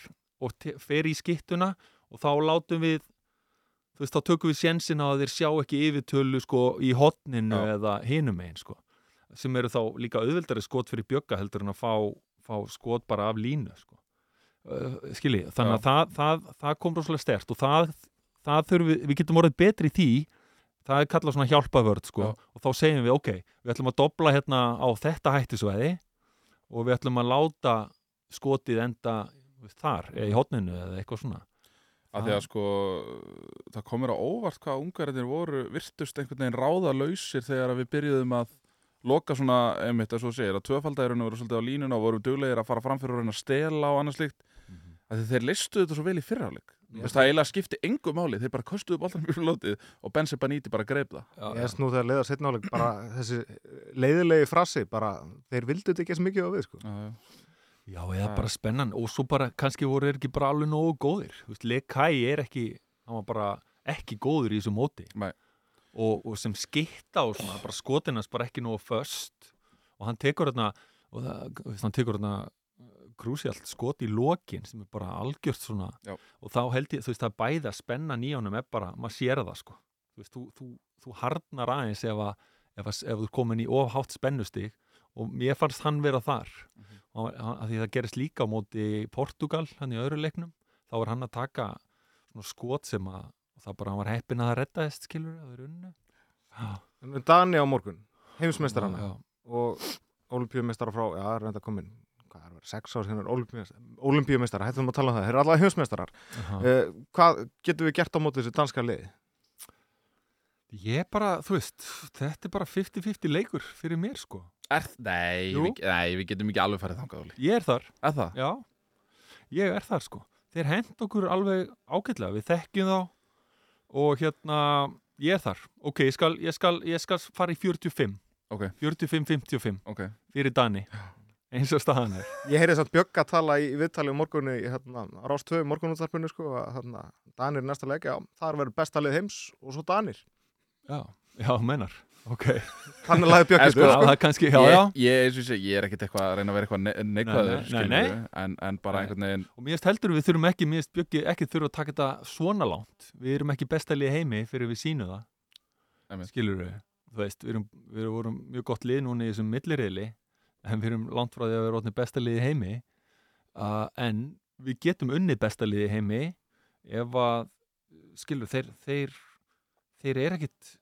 og fer í skittuna og þá látum við þú veist, þá tökum við sjensin á að þeir sjá ekki yfirtölu sko í hotninu Já. eða hinum einn sko sem eru þá líka auðveldari skot fyrir bjögga heldur en að fá, fá skot bara af línu sko uh, skilji, þannig að það, það, það kom rosalega stert og það, það þurfum við, við getum orðið betri í því það er kallað svona hjálpavörð sko, Já. og þá segjum við, ok, við ætlum að dobla hérna á þetta hættisvæði og við ætlum að láta skotið enda þar, eða í hotninu eða eitthvað svona að því að sko það komur á óvart hvað ungverðinir voru virtust einhvern veginn ráða lausir þegar að við byrjuðum að loka svona, einmitt að svo segir, að tvöfaldæðurinn voru svolítið á línuna og voru duglegir að fara framfyrir og reyna að stela og annað slíkt. Að því þeir listuðu þetta svo vel í fyrrháleik það eiginlega skipti engu máli, þeir bara kostuðu boltan mjög lótið og Benzi Baníti bara greip það. Ég veist nú þegar leiðar setna áleik bara þessi leiðilegi frasi bara þeir vildu þetta ekki svo mikið á við sko. Já, já. Já, eða bara spennan. Og svo bara, kannski voru þeir ekki bara alveg nógu góðir, Lekai er ekki hann var bara ekki góður í þessu móti. Og, og sem skitta og svona, bara skotinast bara ekki nógu föst. Og hann tekur þarna og það, hann tekur þarna krúsjalt skot í lokin sem er bara algjört svona. Já. og þá held ég, þú veist, það bæða spennan í honum er bara, maður sér það sko. Þú veist, þú, þú, þú harnar aðeins ef að ef, að, ef þú komin í ofhátt spennustig og mér fannst hann vera þar. Mhm. og hann, að því það gerist líka á móti Portugal, hann í öðru leiknum þá er hann að taka svona skot sem að, og það bara hann var heppin að það reddaðist, skilur, að það er unnu En Dani á morgun, heimsmeistar hana já, og olimpíumeistara frá, já, reynda komin hvað er verið, sex ár hérna olimpíumeistara, hættum að tala um það, þeir eru allavega heimsmeistarar. Uh, hvað getum við gert á móti þessu danska liði? Ég bara, þú veist, þetta er bara 50-50 leikur fyrir mér, sko Er, nei, við, nei, við getum ekki alveg farið þangað. Ég er þar, Er það? já. Ég er þar, sko. Þeir hend okkur alveg ágætlega, við þekkjum þá og hérna, ég er þar. Ok, ég skal, ég skal, ég skal fara í 45 Ok, 45-55 ok. Fyrir Dani. Eins og staðan er. Ég heyrði þess að Bjögg að tala í viðtali um morgunni hérna, Rás 2 morgunúttarpinu sko, að hérna, Danir er næsta leik, þar verður besta lið heims og svo Danir. Já, já, mennar Ok, Þannig laði Bjögg En í sko, sko, já, það er kannski, já, já. ég, ég, eins og ég, er ekkert eitthvað að reyna að vera eitthvað ne neikvæður Nei, nei, skilurðu, nei. En, en bara Nei. einhvern veginn Og mér heldur við þurfum ekki, mér Bjöggi ekki þurfa að taka þetta svona langt. Við erum ekki bestalið heimi fyrir við sínum það. Skilur við Þú veist, við erum, við erum mjög gott lið núna í þessum millirriðli En við erum langt frá því að vera orðin bestalið heimi. Uh, En við getum unnið bestalið heimi Ef að, skilur, þeir, þeir, þeir er ekkit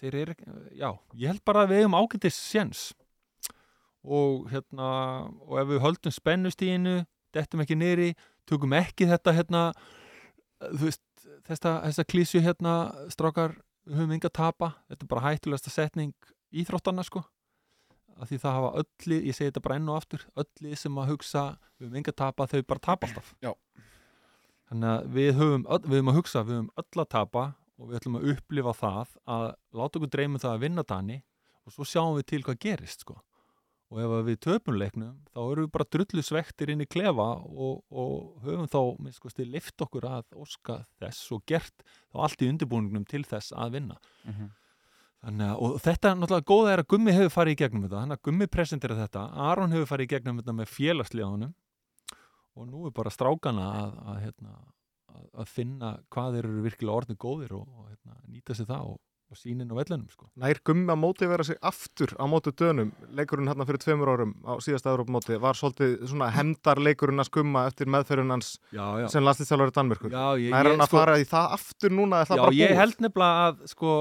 Þeir er ekki, já, ég held bara að við eigum ágættis séns. Og hérna og ef við höldum spennustíðinu dettum ekki niðri, tökum ekki þetta hérna þú veist, þessa, þessa klísju hérna strákar, við höfum enga að tapa. Þetta er bara hættulegasta setning íþróttana sko. Af því það hafa öllu, ég segi þetta bara enn og aftur öllu sem að hugsa, við höfum enga að tapa þau bara tapa alltaf. Já. þannig að við höfum, öll, við höfum að hugsa við höfum öll að tapa og við ætlum að upplifa það að láta okkur dreyma það að vinna Dani og svo sjáum við til hvað gerist sko. Og ef við töpum leiknum þá erum við bara drullu svektir inn í klefa og, og höfum þá minn stið lift okkur að óska þess og gert þá allt í undirbúningnum til þess að vinna. Þannig að, og þetta er náttúrulega góða er að Gummi hefur farið í gegnum þetta, þannig að Gummi presentera þetta, Aron hefur farið í gegnum þetta með félagsliðanum og nú er bara strákana að, að, hérna, að, að finna hvað þeir eru virkilega orðin góðir og, og hérna, nýta sér það og, og sínin á vellunum sko. Nær gummi að móti vera sig aftur á móti dönum leikurinn hérna fyrir tveimur árum á síðasta Európa-móti var svolítið svona hendar leikurinn að skumma eftir meðferðin hans Já, já. sem landslýstjálfur í Danmörkur Já, ég, Nær hann ég, að fara í það aftur núna er það já, bara ég búið? held nefnilega að sko,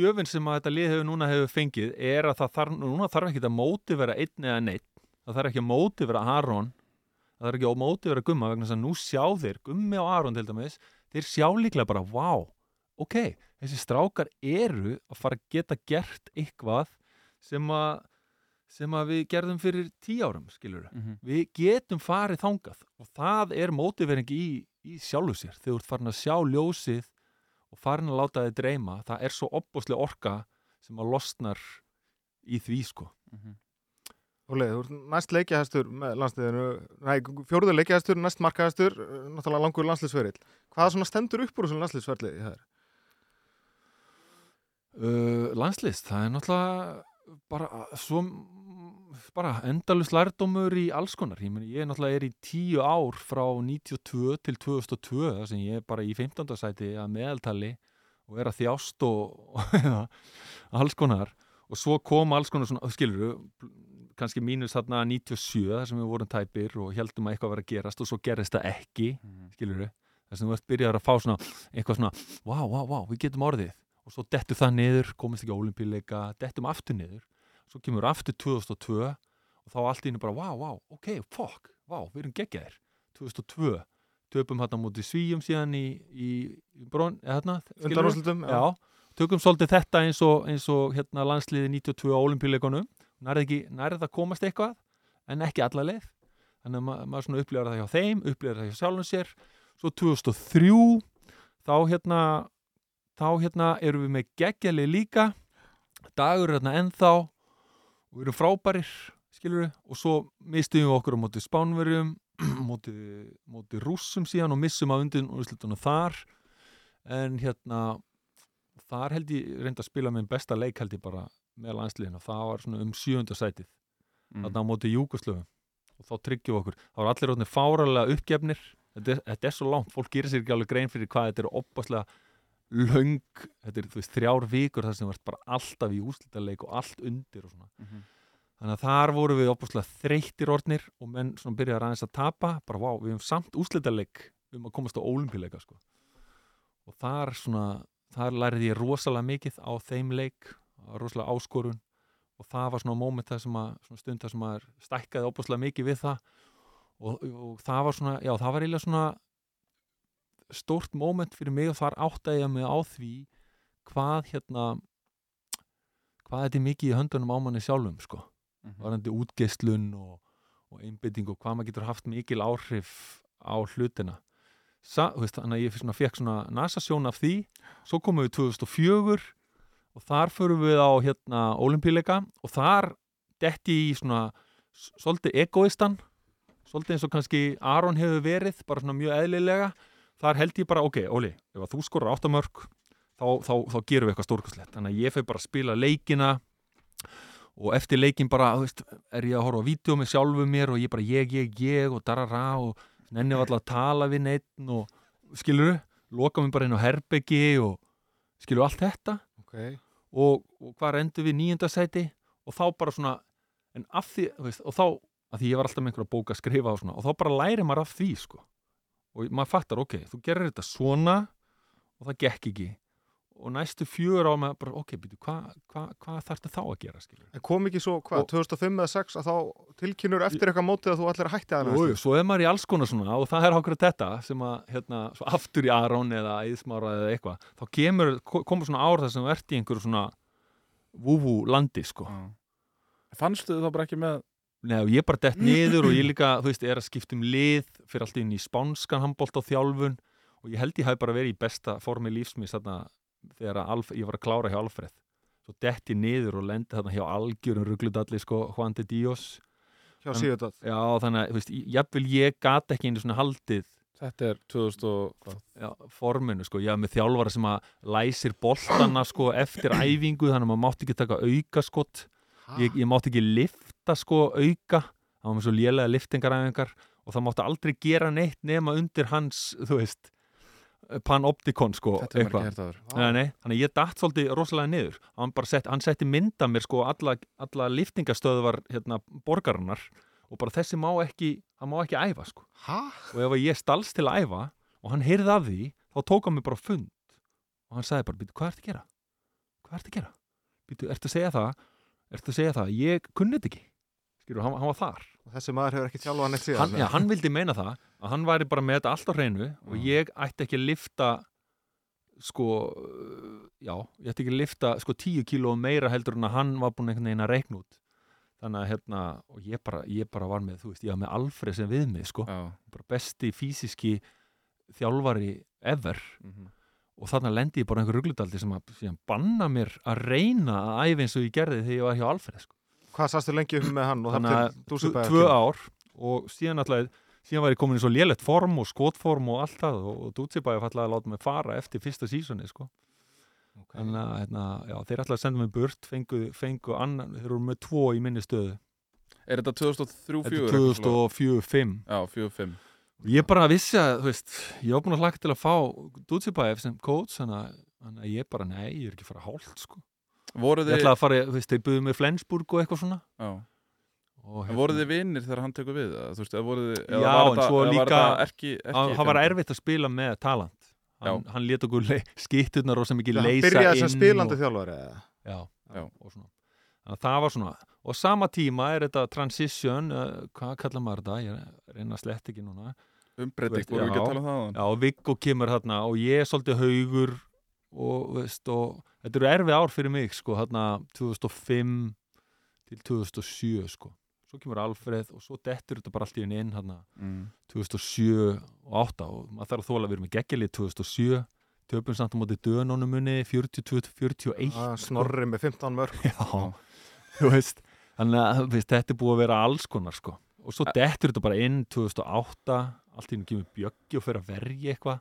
gjöfin sem að þetta lið hefur núna hefur fengið er að það þarf, núna þarf ekki að móti vera einn eða neitt það þarf ekki að móti vera Aron það þarf ekki að móti vera Gumma vegna þess að nú sjá þeir, Gummi og Aron til dæmis þeir sjá líklega bara, vá ok, þessi strákar eru að fara að geta gert eitthvað sem að sem að við gerðum fyrir tíu árum skilur Mhm. við getum farið þangað og það er mótivering í, í sjálfu sér. Þegar þú ert farin að sjá ljósið og farin að láta þið dreyma. Það er svo opbúslega orka sem að losnar í því sko Óli, þú ert næst leikjahæstur með landsliðinu, nei, fjóruður leikjahæstur, næst markahæstur, náttúrulega langur landsliðsferill. Hvað svona stendur upp úr þessum landsliðsferli í það? uh, landslist, það er náttúrulega bara svo bara endalus lærdómur í alls konar ég, meni, ég náttúrulega er í tíu ár frá 92 til 2002 þar sem ég er bara í 15. sæti að meðaltali og er að þjást og, alls konar og svo kom alls konar svona, skilur kannski mínus þarna 97 þar sem við vorum tæpir og heldum að eitthvað var að gerast og svo gerist það ekki skilur þess að þú ert byrjar að fá svona eitthvað svona, vá, vá, vá, við getum orðið. Og svo dettu það niður, komist ekki á olimpíuleika dettum aftur niður. Svo kemur aftur 2002 og þá allt í einu bara, vá, vá, ok, fuck vá, við erum geggjaðir. 2002, töpum hérna mútið svíjum síðan í, í, í brón, eða hérna tökum svolítið þetta eins og, eins og hérna landsliði 92 á olimpíuleikunum ekki, nærið að komast eitthvað en ekki alla leið. Þannig að ma maður svona upplifar það hjá þeim upplifar það hjá sjálfum sér. Svo 2003 þá hérna þá hérna erum við með geggjali líka. Dagur hérna ennþá og við erum frábærir skilur við og svo mistum við okkur á móti spánverjum móti, móti rússum síðan og missum að undir úrslitunum þar. En hérna þar held ég reynda að spila með besta leik held ég bara með landsliðin og það var um sjönda sætið. Mm. þarna á móti Júkoslöfum og þá tryggjum við okkur, það var allir rótni fáralega uppgefnir, þetta er, þetta er svo langt. Fólk gerir sér ekki alveg grein fyrir hvað þetta er opaslega löng. Þetta er þú veist þrjár vikur þar sem verðt bara alltaf í úrslitaleik og allt undir og svona. Mhm. þannig að þar voru við opaslega þreyttir orðnir og menn svona byrjaði aðeins að tapa. Bara vá, við hefum samt úrslitaleik um að komast á ólimpileika sko. og þar svona þar lærið ég rosalega mikið á þeim leik, rosalega áskorun og það var svona moment það sem að stund það sem að stækkaði opaslega mikið við það og, og það var svona, já það var eiginlega svona stórt moment fyrir mig og þar áttaði ég mig á því hvað hérna hvað þetta er mikið í höndunum á manni sjálfum sko, Mhm. varandi útgeislun og, og einbytting og hvað maður getur haft mikil áhrif á hlutina. Sa, veist, þannig að ég svona, fekk svona nasasjón af því. Svo komum við 2004 og þar förum við á hérna olimpíleika og þar detti í svona svolítið egoistan svolítið eins og kannski Aron hefur verið bara svona mjög eðlilega. Þar held ég bara, ok, Óli, ef þú skorur áttamörk þá, þá, þá gerum við eitthvað stórkastlegt þannig að ég fyrir bara að spila leikina og eftir leikin bara, þú veist, er ég að horfa á vídeo með sjálfu mér og ég bara ég, ég, ég og darara og nenni alltaf að tala við neitt og skilur, loka mig bara inn á herbeggi og skilur allt þetta. Ok. Og, og hvað endur við nýjunda sæti og þá bara svona en af því, veist, og þá að því ég var alltaf með einhverja bók að skrifa og svona og þá bara læri maður af því, sko. Og maður fattar, ok, þú gerir þetta svona og það gekk ekki og næstu fjör á maður bara, ok, býtu, hvað hva, hva þarftu þá að gera, skilur En kom ekki svo, hvað, Og- 2005 eða 6 að þá tilkynur eftir eitthvað mótið að þú allir hætti að Jú, jú, svo er maður í alls konar svona og það er okkur þetta sem að, hérna, svo aftur í Aron eða Íðsmára eða eitthvað þá kemur, ko- komur svona ár þar sem þú ert í einhverju svona vúvú landi, sko. Já. Fannstu þið þá bara ekki með Nei, og ég bara dett niður og ég líka, þú veist, er að skipta um lið fyrir alltaf inn í spánskan handbólt og þjálfun og ég held ég hafi bara verið í besta formi lífsmís þarna þegar að Alf, ég var að klára hjá Alfreð. Svo dett ég niður og lendi þarna hjá algjörum rugglutalli, sko, Juan de Dios. Hjá Sigurdal. Já, þannig að, þú veist, jafnvel ég gat ekki einu svona haldið Þetta er 2000 og hvað? já, forminu, sko, ég haf með þjálfara sem að læsir boltana, sko, eftir æfingu, þannig að maður mátti ekki taka auka skott ég, ég mátti ekki lifta sko auka. Það var með svo lélega liftingaræfingar og það mátti aldrei gera neitt nema undir hans, þú veist panoptikon sko Nei, þannig ég datt svolítið rosalega niður hann, sett, hann setti mynda mér sko alla, alla liftingastöðvar hérna, borgarinnar og bara þessi má ekki hann má ekki æfa sko Hæ? og ef ég stalst til að æfa og hann heyrði af því, þá tók hann mig bara fund og hann sagði bara, býtu, hvað ertu að gera? Hvað ertu að gera? Býtu, ertu að segja það? Ertu að segja það? Ég kunni þetta ekki skilur, hann, hann var þar Og þessi maður hefur ekki þjálfað neitt síðan. hann, já, hann vildi meina það að hann væri bara með þetta allt á hreinu og Já. ég ætti ekki að lifta sko já, ég ætti ekki að lifta sko tíu kíló meira heldur en að hann var búin einhvern veginn að reikna út þannig að hérna, og ég bara, ég bara var með, þú veist, ég var með Alfred sem við mig sko, Já. bara besti fysiski þjálfari ever mhm. og þarna lendi ég bara einhver rugludaldi sem að banna mér að reyna að æfa eins og ég gerði þegar ég var hjá Alfred sko. Hvað sastu lengi um með hann og þannig það að tvö ár og síðan alltaf síðan var ég komin í svo lélegt form og skotform og allt það og, og Dútsibæði fallaði að láta mig fara eftir fyrsta sísoni sko. þannig að hérna, já, þeir alltaf senda mig burt fengu, fengu annan, þeir eru með tvo í minni stöðu. Er þetta 2003 þetta 4 er 2004-05 Já, 4-5 ég bara vissi að, þú veist, ég var búin að hlaka til að fá Dútsibæði sem coach þannig að, þannig að ég bara, nei, ég er ekki að fara hálft sko. Voru ég þið ætlaði að fara, þú veist, þeir buðu mig Flensburg og eitthvað svona. Já, og, En voruð þið vinnir þegar hann tekur við? Þú veist, eða voruð þið, Já, en svo var líka- erki hann, hann var erfitt að spila með talant. Hann, hann let okkur skitturnar og sem ekki hann leysa byrjaði inn sem spilandi og, þjálfari eða? já, Já. og svona. Þannig að það var svona. Og sama tíma er þetta transition uh, hvað kallar maður þetta, ég reyna að slett ekki núna. Umbreyting, voru við ekki að tala um það? Já, Viggo kemur þarna og ég er svolítið haugur og, veist, og þetta eru erfið ár fyrir mig, sko, þarna 2005 til 2007, sko. Svo kemur Alfreð og svo dettur þetta bara allt í henni inn þarna Mm. 2007 og 8 og maður þarf að þóla að vera með geggjali 2007 töpum samt á móti dönónum munni 42-41 Ah, Snorri með 15 mörg Já, þú veist þannig að veist, þetta er búið að vera alls konar sko. og svo dettur þetta bara inn 2008, allt í henni kemur bjöggi og fyrir að verja eitthvað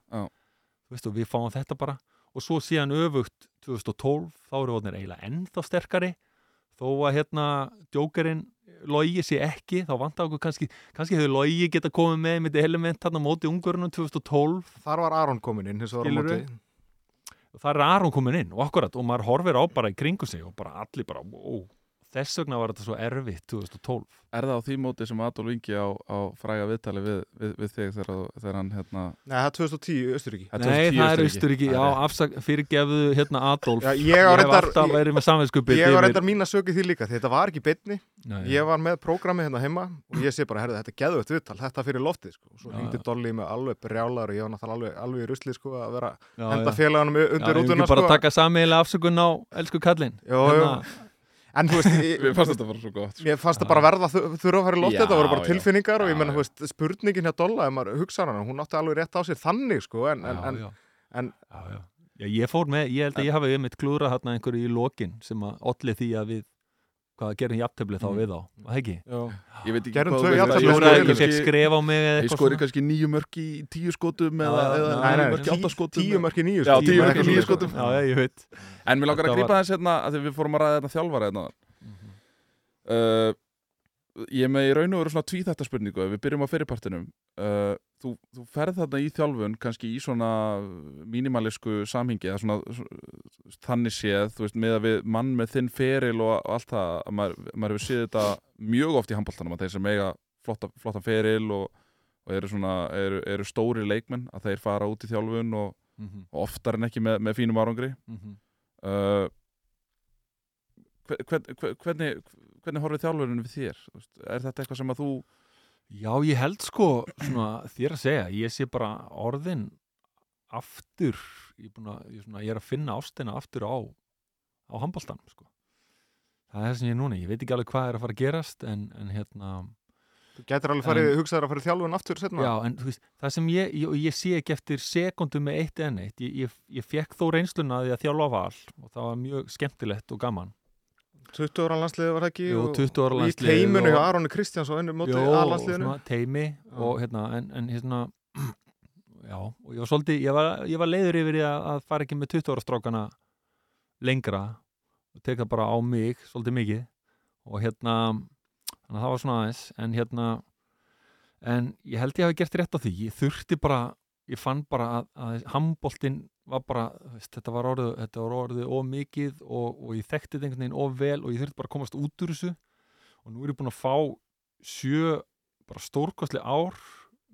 og við fáum þetta bara og svo síðan öfugt 2012 þá eru vonir eiginlega ennþá sterkari. Þó að hérna djókarinn logi sér ekki, þá vantar okkur kannski kannski hefur logi geta komið með með þetta element þarna á móti ungurinn 2012 Þar var Aron komin inn það er Aron komin inn og akkurat og maður horfir á bara í kringu sig og bara allir bara, ó, þess vegna var þetta svo erfitt 2012 Er það á því móti sem Adolf Ingi á, á fræga viðtali við, við, við þig þegar, þegar hann hérna Nei, það er 2010 í Östuríki Nei, 2010 það er Austurríki. Austuríki, já, afsak, fyrirgefðu hérna Adolf. Já, ég hef reyndar- alltaf ég- verið með samvinskupið Ég var reyndar mín að sögja því líka þetta var ekki beinni. Nei, Ég var með prógrami hérna heima og ég sé bara, herðu, þetta er geðvögt viðtal, þetta fyrir loftið sko. og svo já. Dolly með alveg brjálar og ég var náttúrulega alveg, alveg í rusli sko, að vera já, henda já. félaganum Já, Hérna, En þú veist, Mér ég, fannst þetta bara svo gott sko. mér fannst það bara verða að þu- þurfa að fara í loftið, Já, þetta voru bara já. tilfinningar og ég Já, menna, já. þú veist, spurningin hjá Dolla, ef maður hugsa hana, hún átti alveg rétt á sér þannig sko, en, en, já, en, já. en Já, já. Já, ég fór með, ég held að ég hafi einmitt klúrað þarna einhverju í lokin sem að olli því að við hvað gerum jafntefli þá Mm. við á, það ekki? já. Ég veit ekki Gerðum hvað ég sko, skori Klúraði, ég fekk skref á mig eða Ég eitthvað skori svona. kannski nýju mörk í tíu skotum Já, eða, já, já, nei, mörk í átta tí- skotum tíu mörk í nýju Já, sko, tíu mörk í sko. skotum. Já, já, ég veit En mér langar að grípa þess hérna að því við fórum að ræða þetta þjálfara hérna uh, Ég með í raun og veru svona tvíþætta spurningu ef við byrjum á fyrirpartinum uh, þú, þú ferð þarna í þjálfun kannski í svona mínimalísku samhingi eða svona, þannig séð, þú veist, með að við mann með þinn feril og, allt það að maður, maður hefur séð þetta mjög oft í handbóltanum að þeir sem eiga flotta, flotta feril og, og eru svona eru, eru stóri leikmenn að þeir fara út í þjálfun og, Mhm, og oftar en ekki með, með fínum árangri mhm. uh, hvern, hvern, hvernig, hvernig horfið þjálfurinn við þér? Er þetta eitthvað sem að þú Já, ég held sko svona, þér að segja, ég sé bara orðin aftur ég búin að, ég, svona, ég er að finna ástina aftur á á handbóltanum sko. það er það sem ég er núna, ég veit ekki alveg hvað er að fara að gerast en, en hérna Þú getur alveg farið, hugsaður að fara þjálfun aftur setna já, en þú veist, það sem ég, ég, ég sé ekki eftir sekundu með eitt en eitt ég, ég, ég fekk þó reynsluna að því að þjálfa val og það var mjög skemmtilegt og gaman 20 ára landsliði var það ekki Jú, og- 20 ára og í teiminu og- Aronni Kristjáns og ennum móti Jó, og aðlandsliðinu svona teimi og hérna, en, en hérna já, og ég var svolítið ég var, ég var leiður yfir því að, að fara ekki með 20 ára strákana lengra og teka bara á mig svolítið mikið. Og hérna að það var svona aðeins en hérna en ég held ég hafi gert rétt á því. Ég þurfti bara, ég fann bara að, að handboltinn var bara veist, þetta var orðið, þetta var orðið of mikið og, og ég þekkti þetta einhvern veginn of vel og ég þurfti bara að komast út úr þessu. Og nú er ég búin að fá sjö bara stórkostli ár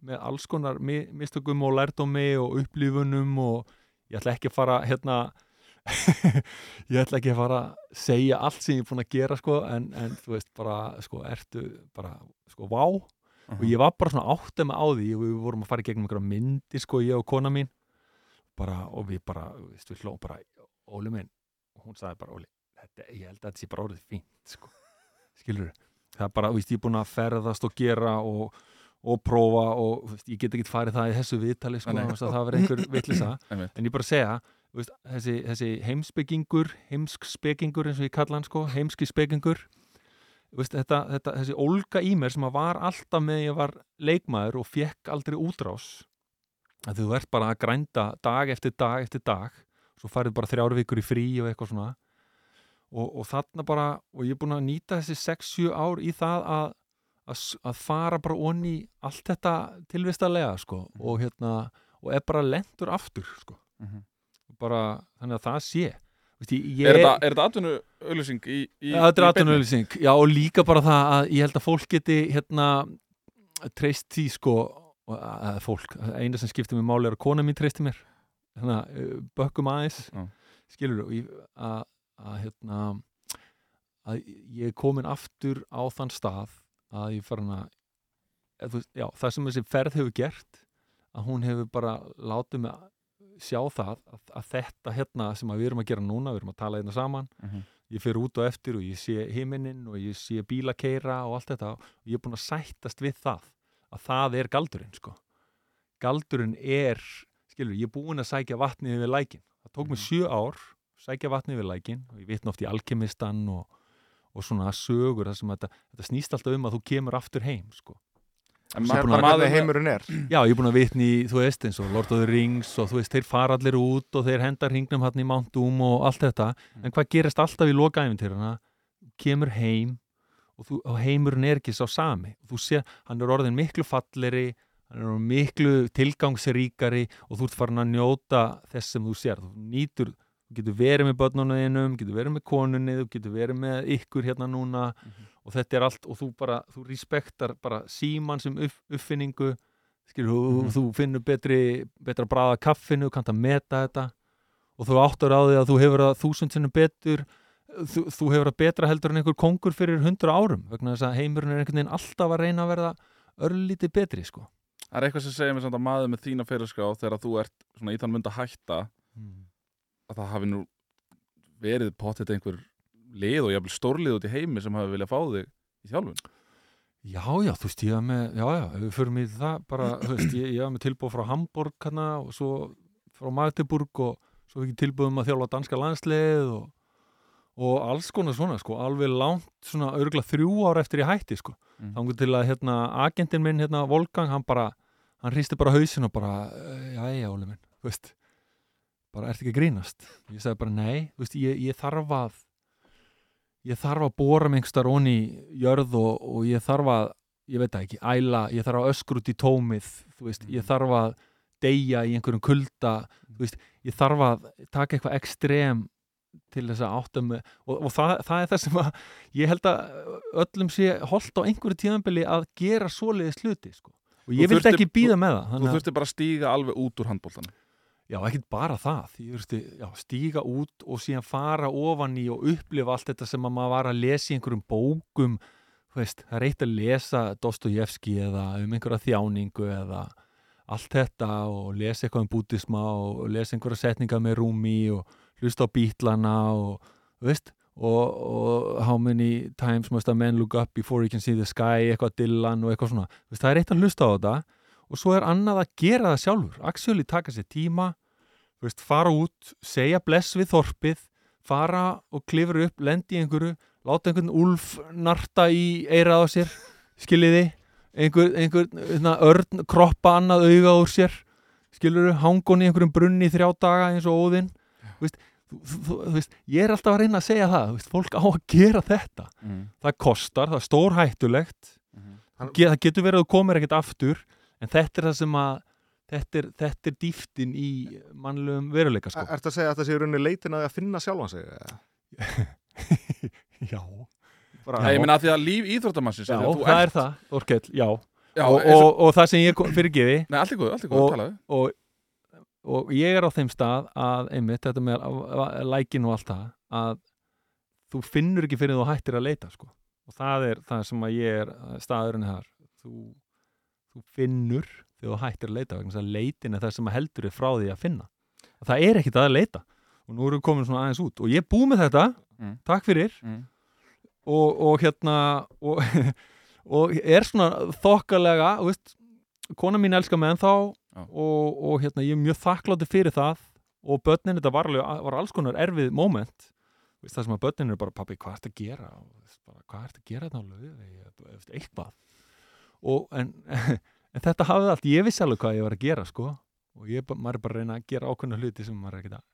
með alls konar mi mistökum og lærdómi og upplifunum og ég ætla ekki að fara hérna ég ætla ekki að fara að segja allt sem ég er búin að gera sko en, en þú veist bara sko ertu bara sko vá. Og ég var bara svona áttið með á því og við vorum að fara í gegnum einhverja myndi sko ég og kona mín bara og við bara við hló bara Óli minn og hún sagði bara Óli þetta, ég held að þetta sé bara orðið fínt sko. Skilur það er bara, veist, ég er búin að ferðast og gera og, og prófa og veist, ég get ekki farið það í þessu viðtali sko, það verður einhver Einmitt. en ég bara segja veist, þessi, þessi heimspekingur heimskspekingur eins og ég kalla hann sko heimski spekingur þú veist, þetta, þetta, þessi ólga í mér sem að var alltaf með ég var leikmaður og fekk aldrei útrás að þú ert bara að grænda dag eftir dag eftir dag svo farið bara þrjár vikur í frí og eitthvað svona og, og þarna bara og ég er búin að nýta þessi 6-7 ár í það að, að, að fara bara onni allt þetta tilvistalega sko og hérna og er bara lendur aftur sko Mhm. bara þannig að það sé Veist, ég, Er þetta, atvinnu auðlýsing þetta er í beinni? atvinnuauðlýsing Já, og líka bara það að ég held að fólk geti hérna treyst því sko og að fólk, eina sem skiptir mig máli er að kona mín treysti mér þannig að bökkum aðeins Já. skilur þú að, að hérna að ég er komin aftur á þann stað að ég þú veist, já, það sem þessi ferð hefur gert að hún hefur bara látið mig sjá það að, að þetta hérna sem við erum að gera núna, við erum að tala hérna saman Mhm. ég fer út og eftir og ég sé himinin og ég sé bíla keira og allt þetta og ég er búin að sættast við það að það er galdurinn sko. Galdurinn er, skilur, ég er búin að sækja vatnið yfir lækin það tók mig Mhm. sjö ár, sækja vatnið yfir lækin og ég vitna oft í alkemistan og, og svona sögur þetta, þetta snýst alltaf um að þú kemur aftur heim sko. Bara maður heimurinn er. Já, ég er búin að vitni þú veist, eins og Lord of the Rings og þú veist, þeir fara allir út og þeir henda hringnum hann í Mount Doom og allt þetta. En hvað gerist alltaf í lokaæfintýrana kemur heim og, þú, og heimurinn er ekki sá sami og þú sé, hann er orðin miklu falleri hann er orðin miklu tilgangsríkari og þú ert farin að njóta þess sem þú sér, þú nýtur þú getur verið með börnunum getur verið með konunni þú getur verið með ykkur hérna núna Mhm. og þetta er allt og þú bara, þú respektar bara síman sem upp, uppfinningu skilur, þú, Mhm. þú finnur betri betra bræða kaffinu, þú kannt að meta þetta og þú áttur á því að þú hefur að þúsund sinnum betur þú, þú hefur að betra heldur en einhver kongur fyrir hundra árum vegna þess að heimurinn er einhvern veginn alltaf að reyna að verða örlítið betri sko. Það er eitthvað sem segir mér samt að maður með þína fyrirskrá þegar þú ert svona í þann mynd að hætta að það hafi nú verið potið einhver lið og jafnvel stórlið út í heimi sem hafi viljað fá þig í þjálfun. Já, já, þú veist, ég var með, já, já, við förum í það, bara, þú veist, ég, ég var með tilbúð frá Hamburg hana og svo frá Magdeburg og svo fikk ég tilbúð um að þjálfa danska landslið og, og alls konar svona, sko, alveg langt svona örgulega þrjú ár eftir ég hætti, sko. Mm. Þannig til að, hérna, agentinn minn, hérna, Volgang, hann bara, hann hristi bara hausin og bara, "Eh, já, já, Óli minn, þú veist, bara, ertu ekki grínast? Ég sagði bara, nei, þú veist, ég, ég þarf að, ég þarf að bóra mig einhverstar onni jörð og, og ég þarf að ég veit ekki, æla, ég þarf að öskur út í tómið þú veist, ég þarf að deyja í einhverjum kulda þú veist, ég þarf að taka eitthvað ekstrem til þess að átta mig og, og það, það er það sem að ég held að öllum sé holdt á einhverju tíðanbili að gera svoleiðis hluti sko. og ég þurftir- ekki býða með það Þú þurfti bara að stíga alveg út úr handbóltan já, ekkert bara það. Þurfti, já, stíga út og síðan fara ofan í og upplifa allt þetta sem að maður var að lesa í einhverjum bókum. Veist, það er eitt að lesa Dostojevski eða um einhverja þjáningu eða allt þetta og lesa eitthvað um bútisma og lesa einhverja setninga með rúmi og hlusta á bítlana og veist og, og how many times must a man look up before he can see the sky eitthvað Dylan og eitthvað svona. Veist, það er eitt að hlusta á þetta og svo er annað að gera það sjálfur. Actually taka sér tíma veist, fara út, segja bless við þorpið fara og klifra upp lendi einhverju, láta einhvern úlf narta í eirað á sér skiljiði, einhver, einhver hérna, örn kroppa annað auga úr sér skiluru, hangon í einhverjum brunni í þrjá daga eins og óðinn veist, þú, þú, þú veist, ég er alltaf að reyna að segja það þú veist, fólk á að gera þetta mm. það kostar, það er stórhættulegt Ge- það getur verið að komir ekkert aftur en þetta er það sem að þetta er, þetta er dýftin í mannlegum veruleika sko. Ertu að segja að það sé rauninni leitin að finna sjálfan sig? eða? já, Bara, Nei, ég meina að því að líf íþróttamannsins já er það ert- er það, Þorkell, já Já, og, og- og, og það sem ég kom- fyrirgefi Nei, allt er góð, allt er góð, talaðu og, og ég er á þeim stað að einmitt, þetta með lækin og allt það að þú finnur ekki fyrir þú hættir að leita sko. og það er það sem að ég er staðurinn þar þú, þú finnur þegar þú hættir að leita vegna þess að leitin er það sem að heldur þig frá því að finna og það er ekkit að leita og nú erum við komin svona aðeins út og ég er búið með þetta, Mm. takk fyrir mm. og, og hérna og, og er svona þokkalega, veist kona mín elskar mig ennþá Já. Og, og hérna ég er mjög þakkláttur fyrir það og börnin, þetta var, alveg, var alls konar erfið moment. Veist, það sem að börnin er bara, pappi, hvað ertu að gera? Og, veist, bara, hvað ertu að gera þetta eitthvað. Og, en, en þetta hafði allt, ég vissi alveg hvað ég var að gera sko. Og ég, maður er bara að reyna að gera ákveðna hluti sem maður er ekki að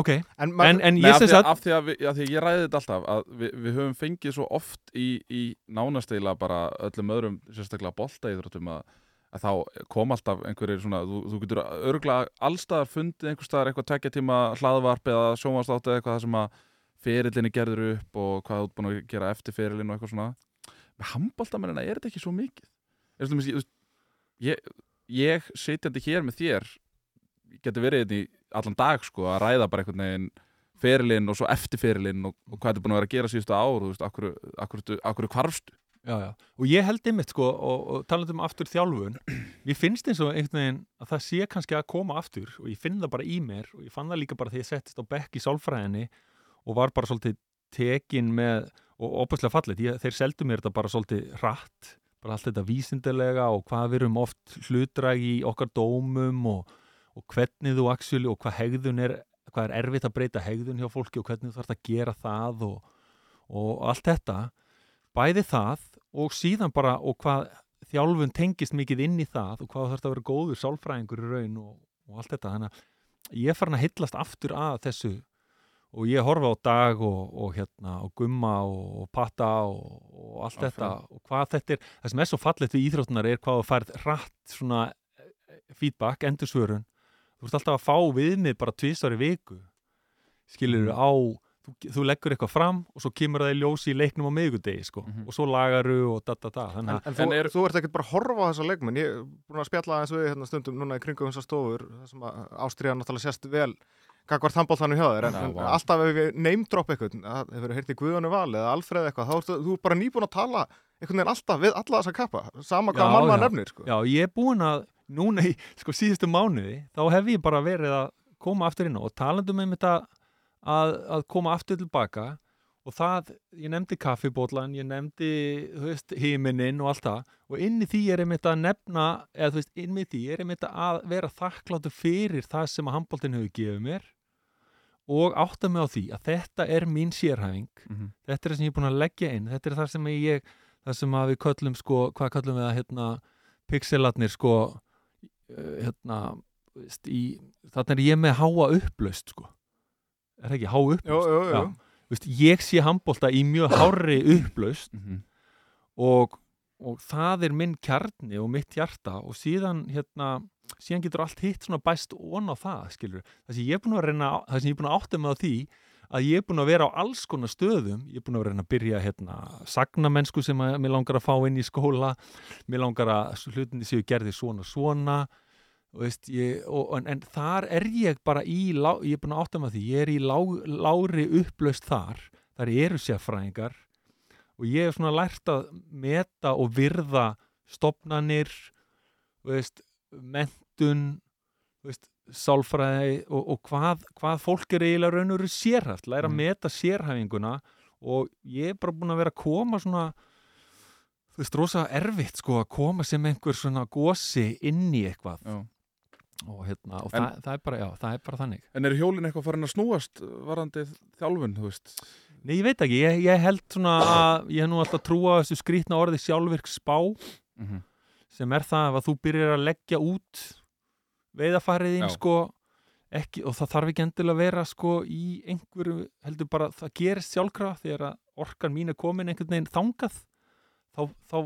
ok, En, en, en Nei, ég af, sem því, sagt af, því að við, af því að ég ræði þetta alltaf að við, við höfum fengið svo oft í, í nánasteila bara öllum öðrum sérstaklega boltaíþróttum að, að þá kom alltaf einhverjir svona, þú, þú getur örgulega allstaðar fundið einhver staðar eitthvað tvekja tíma hlaðvarp eða sjónvarslátt eða eitthvað sem að ferillinni gerður upp og hvað þú ert búin að gera eftir ferillin og eitthvað svona. Með handbóltamennina er þetta ekki svo mikið. Ég, ég, ég, sitjandi hér með þér getur verið hérna í allan dag sko að ræða bara einhvern veginn ferilinn og svo eftir ferilinn og, og hvað þetta er búin að vera að gera síðustu ár og þú veist, akkur, akkur, akkur hvarfstu Já, já, og ég held einmitt sko og, og talandi um aftur þjálfun ég finnst eins og einhvern veginn að það sé kannski að koma aftur og ég finn það bara í mér og ég fann það líka bara þegar ég settist á bekk í sálfræðinni og var bara svolítið tekin með og opaslega fallit, ég, þeir seldu mér þetta bara svolítið hratt, bara allt þetta vísindilega og hvað við erum oft hlutræg í okkar dómum og, og hvernig þú actually og hvað hegðun er hvað er erfitt að breyta hegðun hjá fólki og hvernig þú þarfst að gera það og, og allt þetta. Bæði það og síðan bara og hvað þjálfun tengist mikið inn í það og hvað þarf að vera góður sálfræðingur í raun og, og allt þetta þannig að ég er farin að hillast aftur að þessu og ég horfa á dag og, og hérna og gumma og, og patta og allt Áfram. þetta og hvað þetta er, það sem er svo fallið við íþróttunar er hvað þú færð rætt svona eh, feedback, endursvörun þú ert alltaf að fá viðmið bara tvisar í viku skilur Mhm. á þú, þú leggur eitthvað fram og svo kemur það í ljósi í leiknum á miðgudegi sko Mhm. og svo lagaru og da da da En, en, En þú, er- þú ert ekkert bara að horfa á þessa leikmenn ég er búin að spjalla aðeins við hérna stundum núna í kringum þessar stofur sem Ástriða náttúrulega sést vel gagvart handbóltanum hjá þér en, en vá. alltaf ef við neymdropp eitthvað hefur heyrt í Guðjónu Val eða Alfreð eitthvað þá ertu þú er bara nýbúin að tala einhvern veginn alltaf við alla þessa kappa sama hvað mann maður nefnir sko. Já, ég er búin að núna í sko síðustu mánuði þá hef ég bara verið að koma aftur inn og talandum um þetta að, að koma aftur tilbaka og það, ég nefndi kaffibótlan ég nefndi, þú veist, hímininn og allt það og inn í því er einmitt að nefna, eða þú veist, inn í því er einmitt að vera þakkláttu fyrir það sem að handbóltin hefur gefið mér og átta mig á því að þetta er mín sérhæfing mm -hmm. þetta er það sem ég er búin að leggja inn þetta er það sem ég, það sem að við köllum sko, hvað köllum við að hérna pixelatnir sko uh, hérna veist, í, þarna er ég með háa upplaust sko er það ekki há. Veist, ég sé handbólta í mjög hárri upplaust Mhm. og, og það er minn kjarni og mitt hjarta og síðan hérna síðan getur allt hitt svona bæst ón á það skilur, það sem ég er búin að reyna það sem ég er búin að átta mig á því að ég er búin að vera á alls konar stöðum. Ég er búin að reyna að byrja hérna sagnamennsku sem að mér langar að fá inn í skóla. Mér langar að hlutinni séu gerði svona svona veist, ég, og, en, en þar er ég bara í, ég er búin að átta á því ég er í lá, lári upplaust þar þar eru sérfræðingar og ég hef svona lært að meta og virða stopnanir veist, mentun veist, sálfræði og, og hvað, hvað fólk er eiginlega raun og veru sérhæft, læra að Mm. meta sérhæfinguna og ég er bara búin að vera að koma svona þú veist, rosa erfitt sko að koma sem einhver svona gosi inn í eitthvað Já. Og hérna, og En- það, það er bara, já, það er bara þannig En eru hjólinn eitthvað farin að snúast varandi þjálfun, þú veist? Nei, ég veit ekki, ég, ég held svona að ég hef nú alltaf trúa þessu skrýtna orði sjálfvirk spá Mm -hmm. sem er það að þú byrjar að leggja út veiðafarið þín Já. sko ekki, og það þarf ekki endilega að vera sko í einhverju, heldur bara það gerist sjálfkrafa þegar orkan mín er komin einhvern veginn þangað þá, þá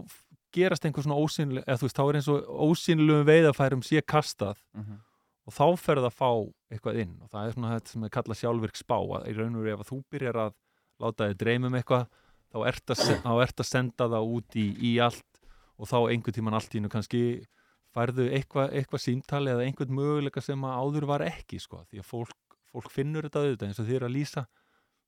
gerast einhver svona ósynlega eða þú veist, þá er eins og ósynlegum veiðafærum sé kastað Mhm. og þá ferð að fá eitthvað inn og það er svona þetta sem er kallað sjálfvirk spá að í raun og veru ef þú byrjar að láta þig dreyma um eitthvað þá ert að, þá ert að senda það út í, í allt og þá einhvern tíman allt í hennu kannski færðu eitthvað eitthva símtali eða einhvern möguleika sem að áður var ekki sko, því að fólk, fólk finnur þetta auðvitað eins og þið er að lýsa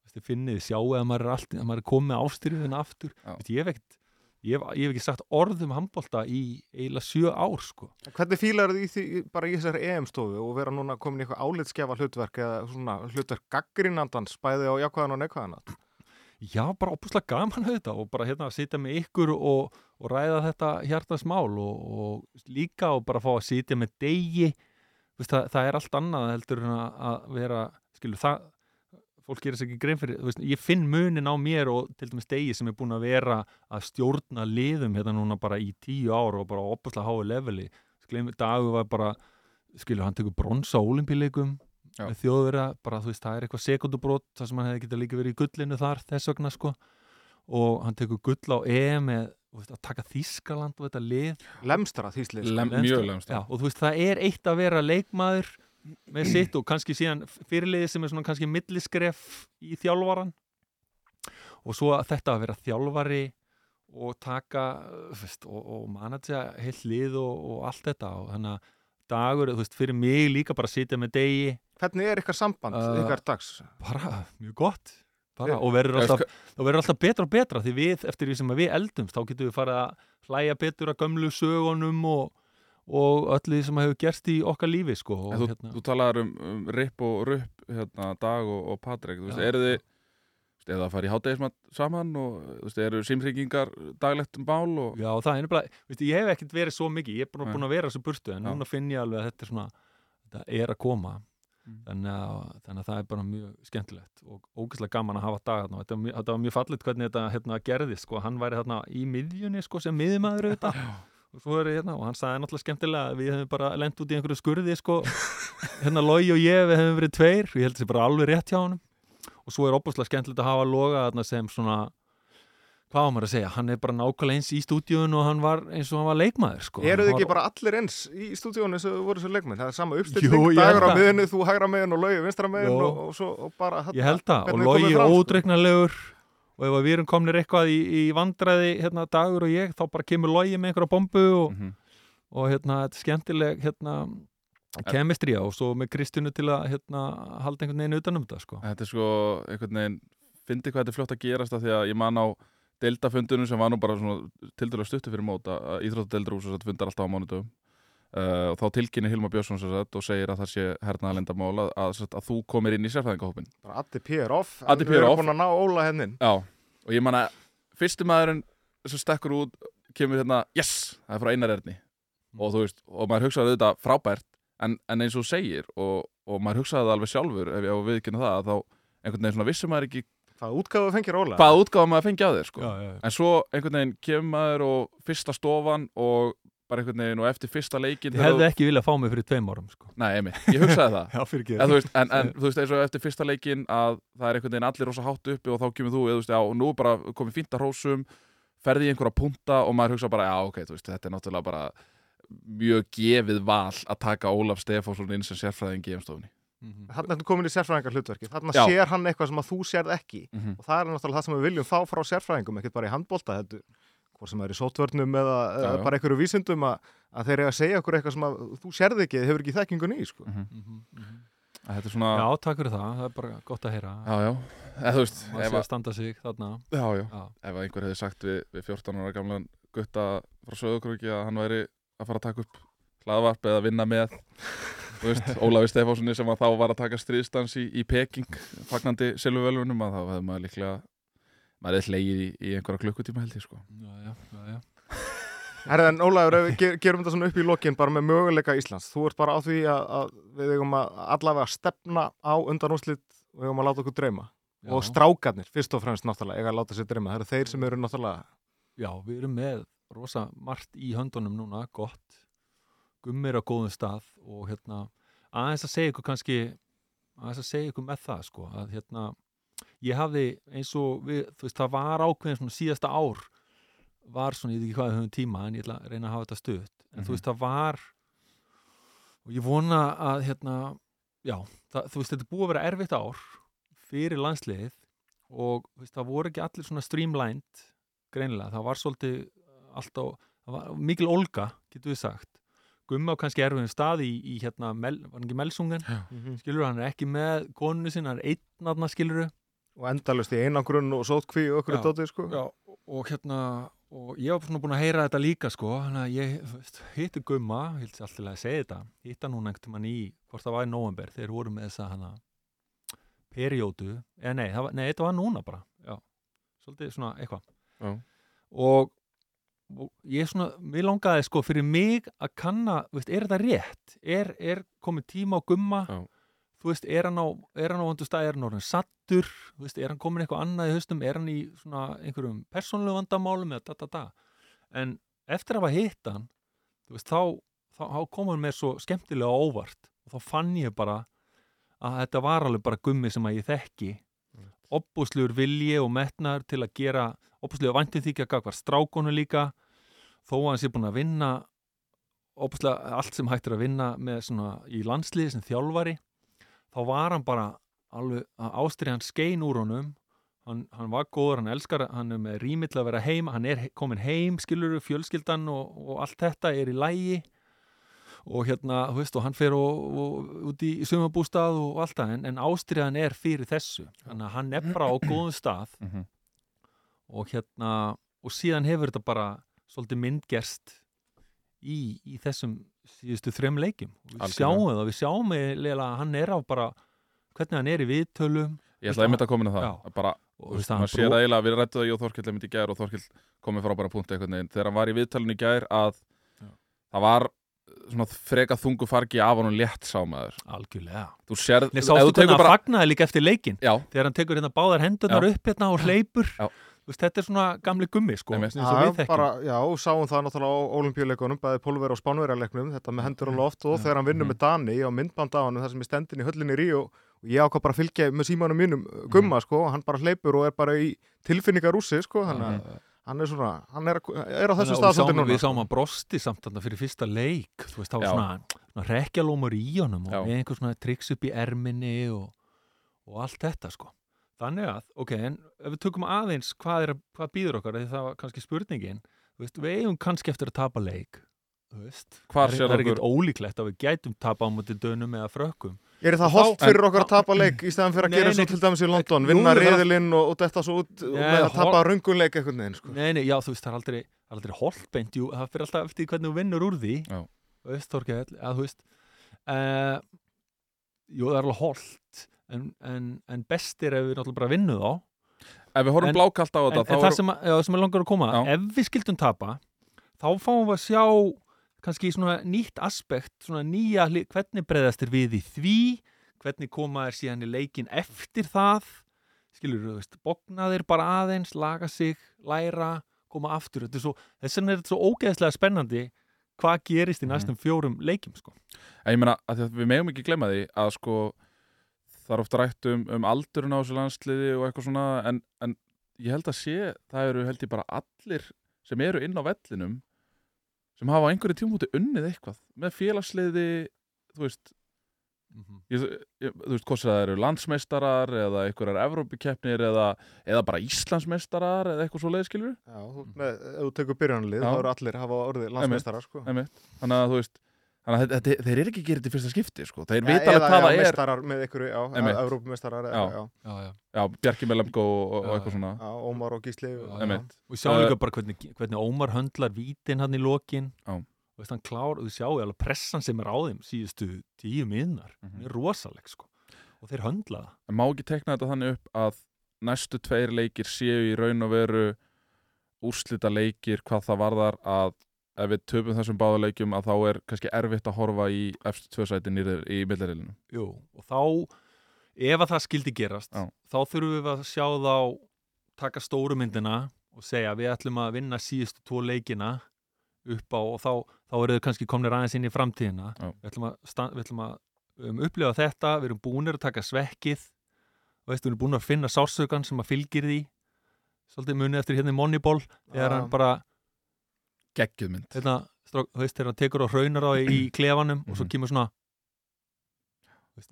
þið finnið, sjáu að maður er, allt, að maður er komið ástyrðin aftur. Vist, ég, ekkert, ég, hef, ég hef ekki sagt orð um handbolta í eiginlega sjö ár sko. Hvernig fílar þið bara í þessari EM-stofu og vera núna komin í eitthvað álitskefa hlutverk eða svona hlutverk gaggrínandans bæði á jákvæðan og neikvæðan Já, bara opuslega gaman þetta og bara hérna að sitja með ykkur og, og ræða þetta hjartasmál og, og líka og bara fá að sitja með degi veist, það, það er allt annað heldur en að, að vera skilur það fólk gerir sér ekki grein fyrir, veist, ég finn munin á mér og til dæmis degi sem er búin að vera að stjórna liðum hérna núna bara í tíu ár og bara opuslega hái leveli, skilur, dagu var bara skilur, hann tekur bronsa á olimpíleikum Já. með þjóðverða, bara þú veist, það er eitthvað sekundubrót, það sem hann hefði getað líka verið í gullinu þar þess vegna sko og hann tekur gull á EM veist, að taka Þískaland og þetta lið lemstra þýslið sko. Lem, og þú veist, það er eitt að vera leikmaður með sitt og kannski síðan fyrirliði sem er svona kannski milliskref í þjálfaran og svo að þetta að vera þjálfari og taka veist, og, og manatja heilt lið og, og allt þetta. Og þannig að dagur, þú veist, fyrir mig líka bara að sitja með degi. Hvernig er ykkar samband, Uh, ykkar dags? bara mjög gott. Bara, og verður alltaf, alltaf betra og betra því við, eftir því sem að við eldumst þá getum við farið að hlæja betur að gömlu sögunum og, og öllu því sem hefur gerst í okkar lífi sko, og, þú, hérna, þú talaður um, um Ripp og Rupp, hérna, Dag og, og Patrik, Já. eru þið, eða að fara í hátegismat saman og, veist, eru símringingar daglegt um bál og, Já, það er bara, veist, ég hef ekkert verið svo mikið, ég er bara búin að vera þessu burtu en Já. núna finn ég alveg að þetta er svona þetta er að koma Mm. þannig, að, þannig að það er bara mjög skemmtilegt og ógeðslega gaman að hafa dagarna þetta, var mjög- þetta var mjög fallit hvernig þetta hérna, gerðist sko. hann væri þarna í miðjunni sko, sem miðjumæður auðvitað og er hérna og hann sagði náttúrulega skemmtilega að við hefum bara lent út í einhverju skurði sko, hérna Lói og ég við hefum verið tveir og ég held þessi bara alveg rétt hjá honum og svo er opaslega skemmtilegt að hafa loga þarna sem svona hvað á maður að segja, hann er bara nákvæmlega eins í stúdíun og hann var eins og hann var leikmaður sko. eru Hann þið var- ekki bara allir eins í stúdíónu eins og voru svo leikminn, það er sama uppstilling, dagur á að- miðinu þú hægra megin og laugi vinstra Jú. og, og, svo, og bara ég held það, og fram, sko. ódreiknarlegur og ef að við erum komnir eitthvað í, í vandræði hérna dagur og ég, þá bara kemur logi með einhverja bombu og, Mhm. og hérna, þetta er skemmtileg hérna, kemistría og svo með Kristjánu til að hérna, halda einhvern veginn utanum þetta sko. Þetta er sko einhvern veginn fyndi hvað þetta er fljótt að gerast af því að ég man á deildafundunum sem var nú bara svona tildulega stuttu fyrir mót að Íþróttadeildarús og þetta fundar alltaf á mánudöfum uh, og þá tilkynni Hilma Björnsson og segir að það sé hernaðalendamál að, að, að, að þú komir inn í sérfæðingahópin Addi P. er off en við erum búin að ná Óla hennin Já, og ég man að fyrstu maðurinn sem stekkur út kemur hérna, yes, það er frá einar erni og þú veist, og maður hugsaði þetta frábært en, en eins og segir og, og maður hugsaði það alveg sjálfur ef ég á að viðkynna það að þá einhvern veginn svona vissum maður ekki hvað útgáðu fengir Óla hvaða útgáfa maður fengi á þér sko. já, já, já. en svo einhvern veginn kemur maður og fyrsta stofan og bara einhvern veginn og eftir fyrsta leikin Ég hefði ekki viljað fá mig fyrir tveim árum sko. Nei, einmitt, ég hugsaði það Já, fyrir ekki en, þú veist, en, en þú veist, eins og eftir fyrsta leikin að það er einhvern veginn allir rosa hátt uppi og þá kemur þú, eða þú veist, já, og nú bara komið fínt að hrósum, ferði í einhverja punta og maður hugsa bara, já, ok, þú veist, þetta er náttúrulega bara mjög gefið val að taka Ólaf Stefánsson inn sem sérfræðing í geimstofunni Mhm. Þannig er þú komin í sérfræðingar hlutverki Þannig Já. sér hann eitthvað sem að þú sérð ekki mm -hmm. og það er náttúrulega það sem við viljum fá frá sérfræðingum ekkert bara í handbólta heldur hvort sem það er í sótvörnum eða, eða Já, já. bara einhverju vísindum að, að þeir eru að segja okkur eitthvað sem að þú sérð ekki, hefur ekki þekkingun í sko. Mhm, mhm. Þetta er svona, Já, takk fyrir það, það er bara gott að heyra. Já, já, eða þú veist ef sé að, standa sig þarna. Já, já, Já, ef að einhver hefði sagt við, við 14 ára gamlan gutta frá Söðukrúki að hann væri að fara að taka upp hlaðvarp eða vinna með þú veist, Ólafi Stefánssoni sem að þá var að taka stríðstans í, í Peking fagnandi silfuvölvunum að þá hefði maður líklega maður er hlegið í, í einhverja klukkutíma held ég sko já, já, já. Herðan, Ólafur, ef við ger, gerum þetta svona upp í lokin bara með möguleika Íslands. Þú ert bara á því að, að við eigum að allavega stefna á undanúslit og eigum að láta okkur dreyma. Og strákarnir, fyrst og fremst náttúrulega, eiga að láta sér dreyma. Það eru þeir sem eru náttúrulega, Já, við erum með rosa margt í höndunum núna, gott gummir á góðum stað og hérna, aðeins að segja ykkur kannski aðeins að segja ykkur með það sko, að hérna ég hafði eins og við, þú veist, það var ákveðin svona síðasta ár var svona, ég veit ekki hvað við höfum tíma en ég ætla að reyna að hafa þetta stutt. En Mhm. þú veist, það var og ég vona að hérna, já, það, þú veist, þetta búið að vera erfitt ár fyrir landsliðið og þú veist, það voru ekki allir svona streamlined greinilega, það var svolítið alltaf, það var mikil olga getur við sagt, Gummi á kannski erfiðum stað í, í hérna, mel, var hann ekki Melsungen? Skilur, hann er ekki með konunu sinna, hann er einn aðna skilur og endalust í einangrun og sótkví og okkur dótið, sko. Já, og hérna og ég var svona búin að heyra þetta líka sko þannig að ég hitti Gumma sér alltaf að segja þetta hitta núna einhvern mann í, hvort það var í november þeir voru með þessa hana periódu, eða nei, það var, nei, þetta var núna bara já, svolítið svona eitthvað og, og ég svona, mér langaði sko fyrir mig að kanna, veist, er þetta rétt er, er komið tíma á Gumma Já. Þú veist, er hann á er hann á vandu stað, er hann orðin sattur þú veist, er hann komin eitthvað annað í haustum er hann í svona einhverjum persónulegu vandamálum eða da da da? En eftir að hafa hitt hann þú veist, þá, þá, þá kom hann mér svo skemmtilega óvart. Og þá fann ég bara að þetta var alveg bara gummi sem að ég þekki. Opbúsluður vilji og metnaður til að gera opaslega væntum þykja gagvar strákonu líka. Þó að hann sé búin að vinna opaslega allt sem hægt er að vinna með svona í landsliði sem þjálfari þá var hann bara alveg að ástrið hann skein úr honum. Hann, hann var góður, hann elskar hann er með rýmill að vera heima, hann er kominn heim skiluru, fjölskyldan og, og allt þetta er í lægi og hérna, þú veist, og hann fer og, og, út í sumabústað og allt það en, en ástriðan er fyrir þessu. Þannig að hann er bara á góðum stað. Mhm. og hérna og síðan hefur þetta bara svolítið myndgerst í, í þessum síðustu þrem leikjum. Og við sjáum það, við sjáum eiginlega að hann er á bara hvernig hann er í viðtölum. Ég ætla einmitt að koma inn á það. Já. að bara, og hann maður sér það eiginlega við rættu það ég og Þorkill einmitt í gær og Þorkill komið frá bara punkti einhvern veginn. Þegar hann var í viðtalinu í gær að Já. það var svona freka þungu fargi af honum létt sámaður algjörlega. Þú sérð, Nei, sástu hvernig hann bara fagnaði líka eftir leikin já, þegar hann tekur hérna báðar hendurnar Já. upp hérna og hleypur veist, þetta er svona gamli gummi sko og við Já, þekkjum. bara, já, sáum það náttúrulega á olimpíuleikunum, bæði pólver og spánverjarleiknum, þetta með hendur á loft og þegar hann vinnur Mhm. með Dani á myndband á hann, þar sem er stendin í höllinni í Ríó og ég ákvað bara að fylgja með símanum mínum uh, gumma, sko, og hann bara hleypur og er bara í tilfinningar úsi, sko, þannig að hann er svona, hann er, er á þessu Þannig að stað við sáum, svolítið núna. við sáum að brosti samt þarna fyrir fyrsta leik þú veist, það var Já. svona, svona rekjalómur í honum og með einhver svona triks upp í erminni og, og allt þetta sko þannig að, ok, en ef við tökum aðeins hvað, er, hvað býður okkar, því það var kannski spurningin þú veist, við eigum kannski eftir að tapa leik veist, Hvar það er, er ekkert ólíklegt að við gætum tapa á móti dönum eða frökkum. Er það Þá- holdt fyrir okkur að tapa leik í stæðan fyrir að Nei, gera nei, svo til dæmis í London, vinna það reyðilinn og, og detta svo út Nei, með að tapa röngunleik einhvern veginn, sko. Nei, nei, já, þú veist, það er aldrei, aldrei holdbeint, jú, það fyrir alltaf eftir hvernig þú vinnur úr því. Veist, Þorkell, að þú veist uh, Jú, það er alveg holdt en, en, en best er ef við náttúrulega bara vinnum þá ef við horfum En- blákalt á En, þetta en það þá er, sem, að, já, sem er langar að koma Já. ef við skildum tapa þá fáum við að sjá kannski svona nýtt aspekt svona nýja, hli- hvernig breyðast er við í því hvernig koma er síðan í leikin eftir það skilur þú veist, bognaðir bara aðeins laga sig, læra, koma aftur þetta er svo, þess vegna er þetta svo ógeðslega spennandi hvað gerist í Mhm. næstum fjórum leikjum sko. En ég meina, að því að við megum ekki glemma því að sko það er ofta rætt um, um aldurinn á þessu landsliði og eitthvað svona en, en ég held að sé, það eru held ég bara allir sem eru inn á vellinum sem hafa einhverju tímúti unnið eitthvað með félagsliði þú veist, ég, ég, þú veist hvort það eru landsmeistarar eða einhverjar Evrópikeppnir eða, eða bara Íslandsmeistarar eða eitthvað svo leiðskilur Já, þú, með, ef þú tekur byrjanlið, þá eru allir að hafa orðið landsmeistara, sko. þannig að þú veist þannig að þetta, þeir eru ekki að gera þetta í fyrsta skipti sko. þeir Ja, vita alveg eða, hvað það er meistarar með einhverju, já, Einmitt. Evrópumeistarar, Já. já, já, já. já, Bjarki með Lemgo og, og Já, eitthvað svona já, Ómar og Gísli. Já, og- við sjáum líka bara hvernig, hvernig Ómar höndlar vítin hann í lokin Já. og veist, hann klár, og þú sjáu alveg pressan sem er á þeim síðustu tíu miðnar Mhm. hún er rosaleg sko og þeir höndla það en má ekki tekna þetta þannig upp að næstu tveir leikir séu í raun og veru úrslita leikir hvað það varðar að ef við töpum þessum báðuleikjum að þá er kannski erfitt að horfa í eftir tvö sæti nýrið í millirilinu Jú, og þá ef að það skildi gerast Já. þá þurfum við að sjá þá taka stóru myndina og segja við ætlum að vinna síðustu tvo leikina upp á og þá, þá eru þau kannski komnir aðeins inn í framtíðina. Já. við ætlum að, við ætlum að um, upplifa þetta, við erum búnir að taka svekkið. Og við erum búnir að finna sársökan sem að fylgir því. Svolítið munið eftir hérna í Moneyball þegar hann bara geggjuð mynd hérna, þú veist, þegar hann tekur á hraunar á í klefanum og svo Mhm. kemur svona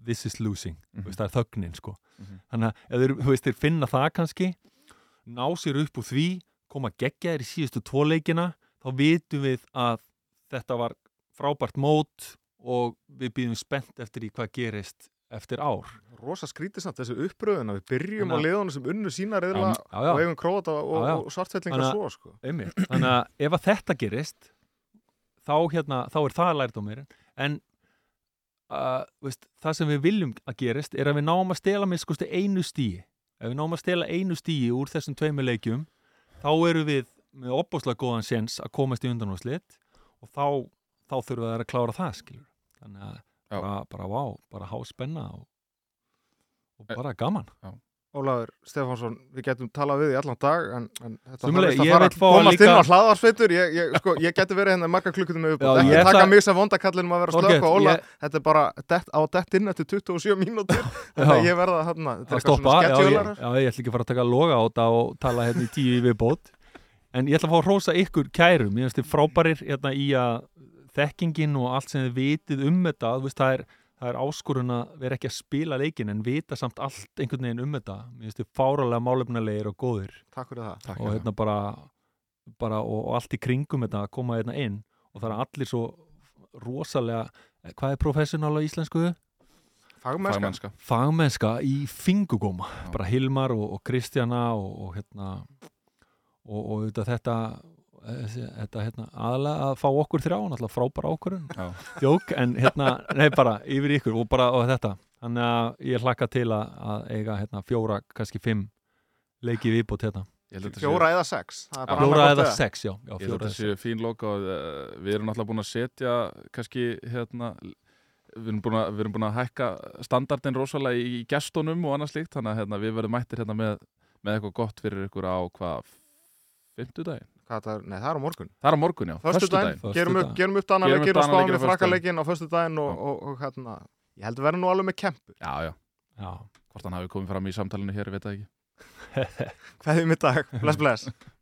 this is losing Mhm. þú veist, það er þögnin sko Mhm. þannig að þeir, veist, þeir finna það kannski ná sér upp úr því koma geggja þér í síðustu tvo leikina þá vitum við að þetta var frábært mót og við býðum spennt eftir í hvað gerist eftir ár. Rosa skrítið samt þessi uppröðun að við byrjum á Þannig að- liðunum sem unnu sína reyðla og eigum króata og, og að- svo, sko. þannig að ef að þetta gerist þá, hérna, þá er það lærdómir en uh, veist, það sem við viljum að gerist er að við náum að stela með skusti einu stíi ef við náum að stela einu stíi úr þessum tveimur leikjum þá eru við með opbúslega góðan séns að komast í undanúrslit og þá, þá þurfum við að klára það skilur þannig að. Bara, bara vá, bara há spenna og, og Eh, bara gaman. Ólafur Stefánsson, við getum talað við í allan dag en, en þetta Sömuleiðis, þarf ég að fara að fá að komast líka- inn á hlaðarsveitur ég, ég, sko, ég geti verið hérna marga klukkutum með Já, uppbútt, ekki ég taka mig sem vondakallin um að vera slökk og Óla, ég- þetta er bara dett, á dett inn eftir 27 mínútur. Þannig að ég verða hérna, þetta er að stoppa, svona já, já, ég ætla ekki að fara að taka loga á þetta og tala hérna í tíu í viðbót. En ég ætla að fá að hrósa ykkur kærum. Ég finnst þið frábærir hérna í að þekkingin og allt sem þið vitið um þetta þú veist, það er, það er áskorun að vera ekki að spila leikin en vita samt allt einhvern veginn um þetta. Mér finnst þið fáralega málefnilegir og góðir. Takk fyrir það. Takk og hérna bara, bara og, og allt í kringum þetta að koma hérna inn. Og það er allir svo rosalega, eh, hvað er professional á íslensku? Fagmennska, Fagmennska. í fingugóma bara Hilmar og, og Kristjana og, og hérna og, og auðvitað þetta þetta hérna aðalega að fá okkur þrjá náttúrulega frábæra okkurinn Já. djók en hérna, nei bara yfir ykkur og bara og þetta. Þannig að ég hlakka til að, að eiga hérna fjóra, kannski fimm leiki viðbútt hérna. Ég held að þetta sé- fjóra eða sex það er bara fjóra eða sex, já, já Ég held að þetta séu fín logo og, uh, við erum náttúrulega búin að setja kannski hérna við erum að, við erum búin að hækka standardin rosalega í gestunum og annað slíkt þannig að hérna, við verðum mættir hérna með, með eitthvað gott fyrir ykkur á hvað fimmtudaginn? Hvað það er, nei það er á morgun. Það er á morgun, já, Föstudaginn, Föstudaginn. gerum gerum upp danalegin upp og spáum við frakkalegin á föstudaginn og, Já. og, og hérna ég held að vera nú alveg með kempu. Já, já, já. Hvort hann hafi komið fram í samtalinu hér, ég veit það ekki. Hverðum í dag, bless bless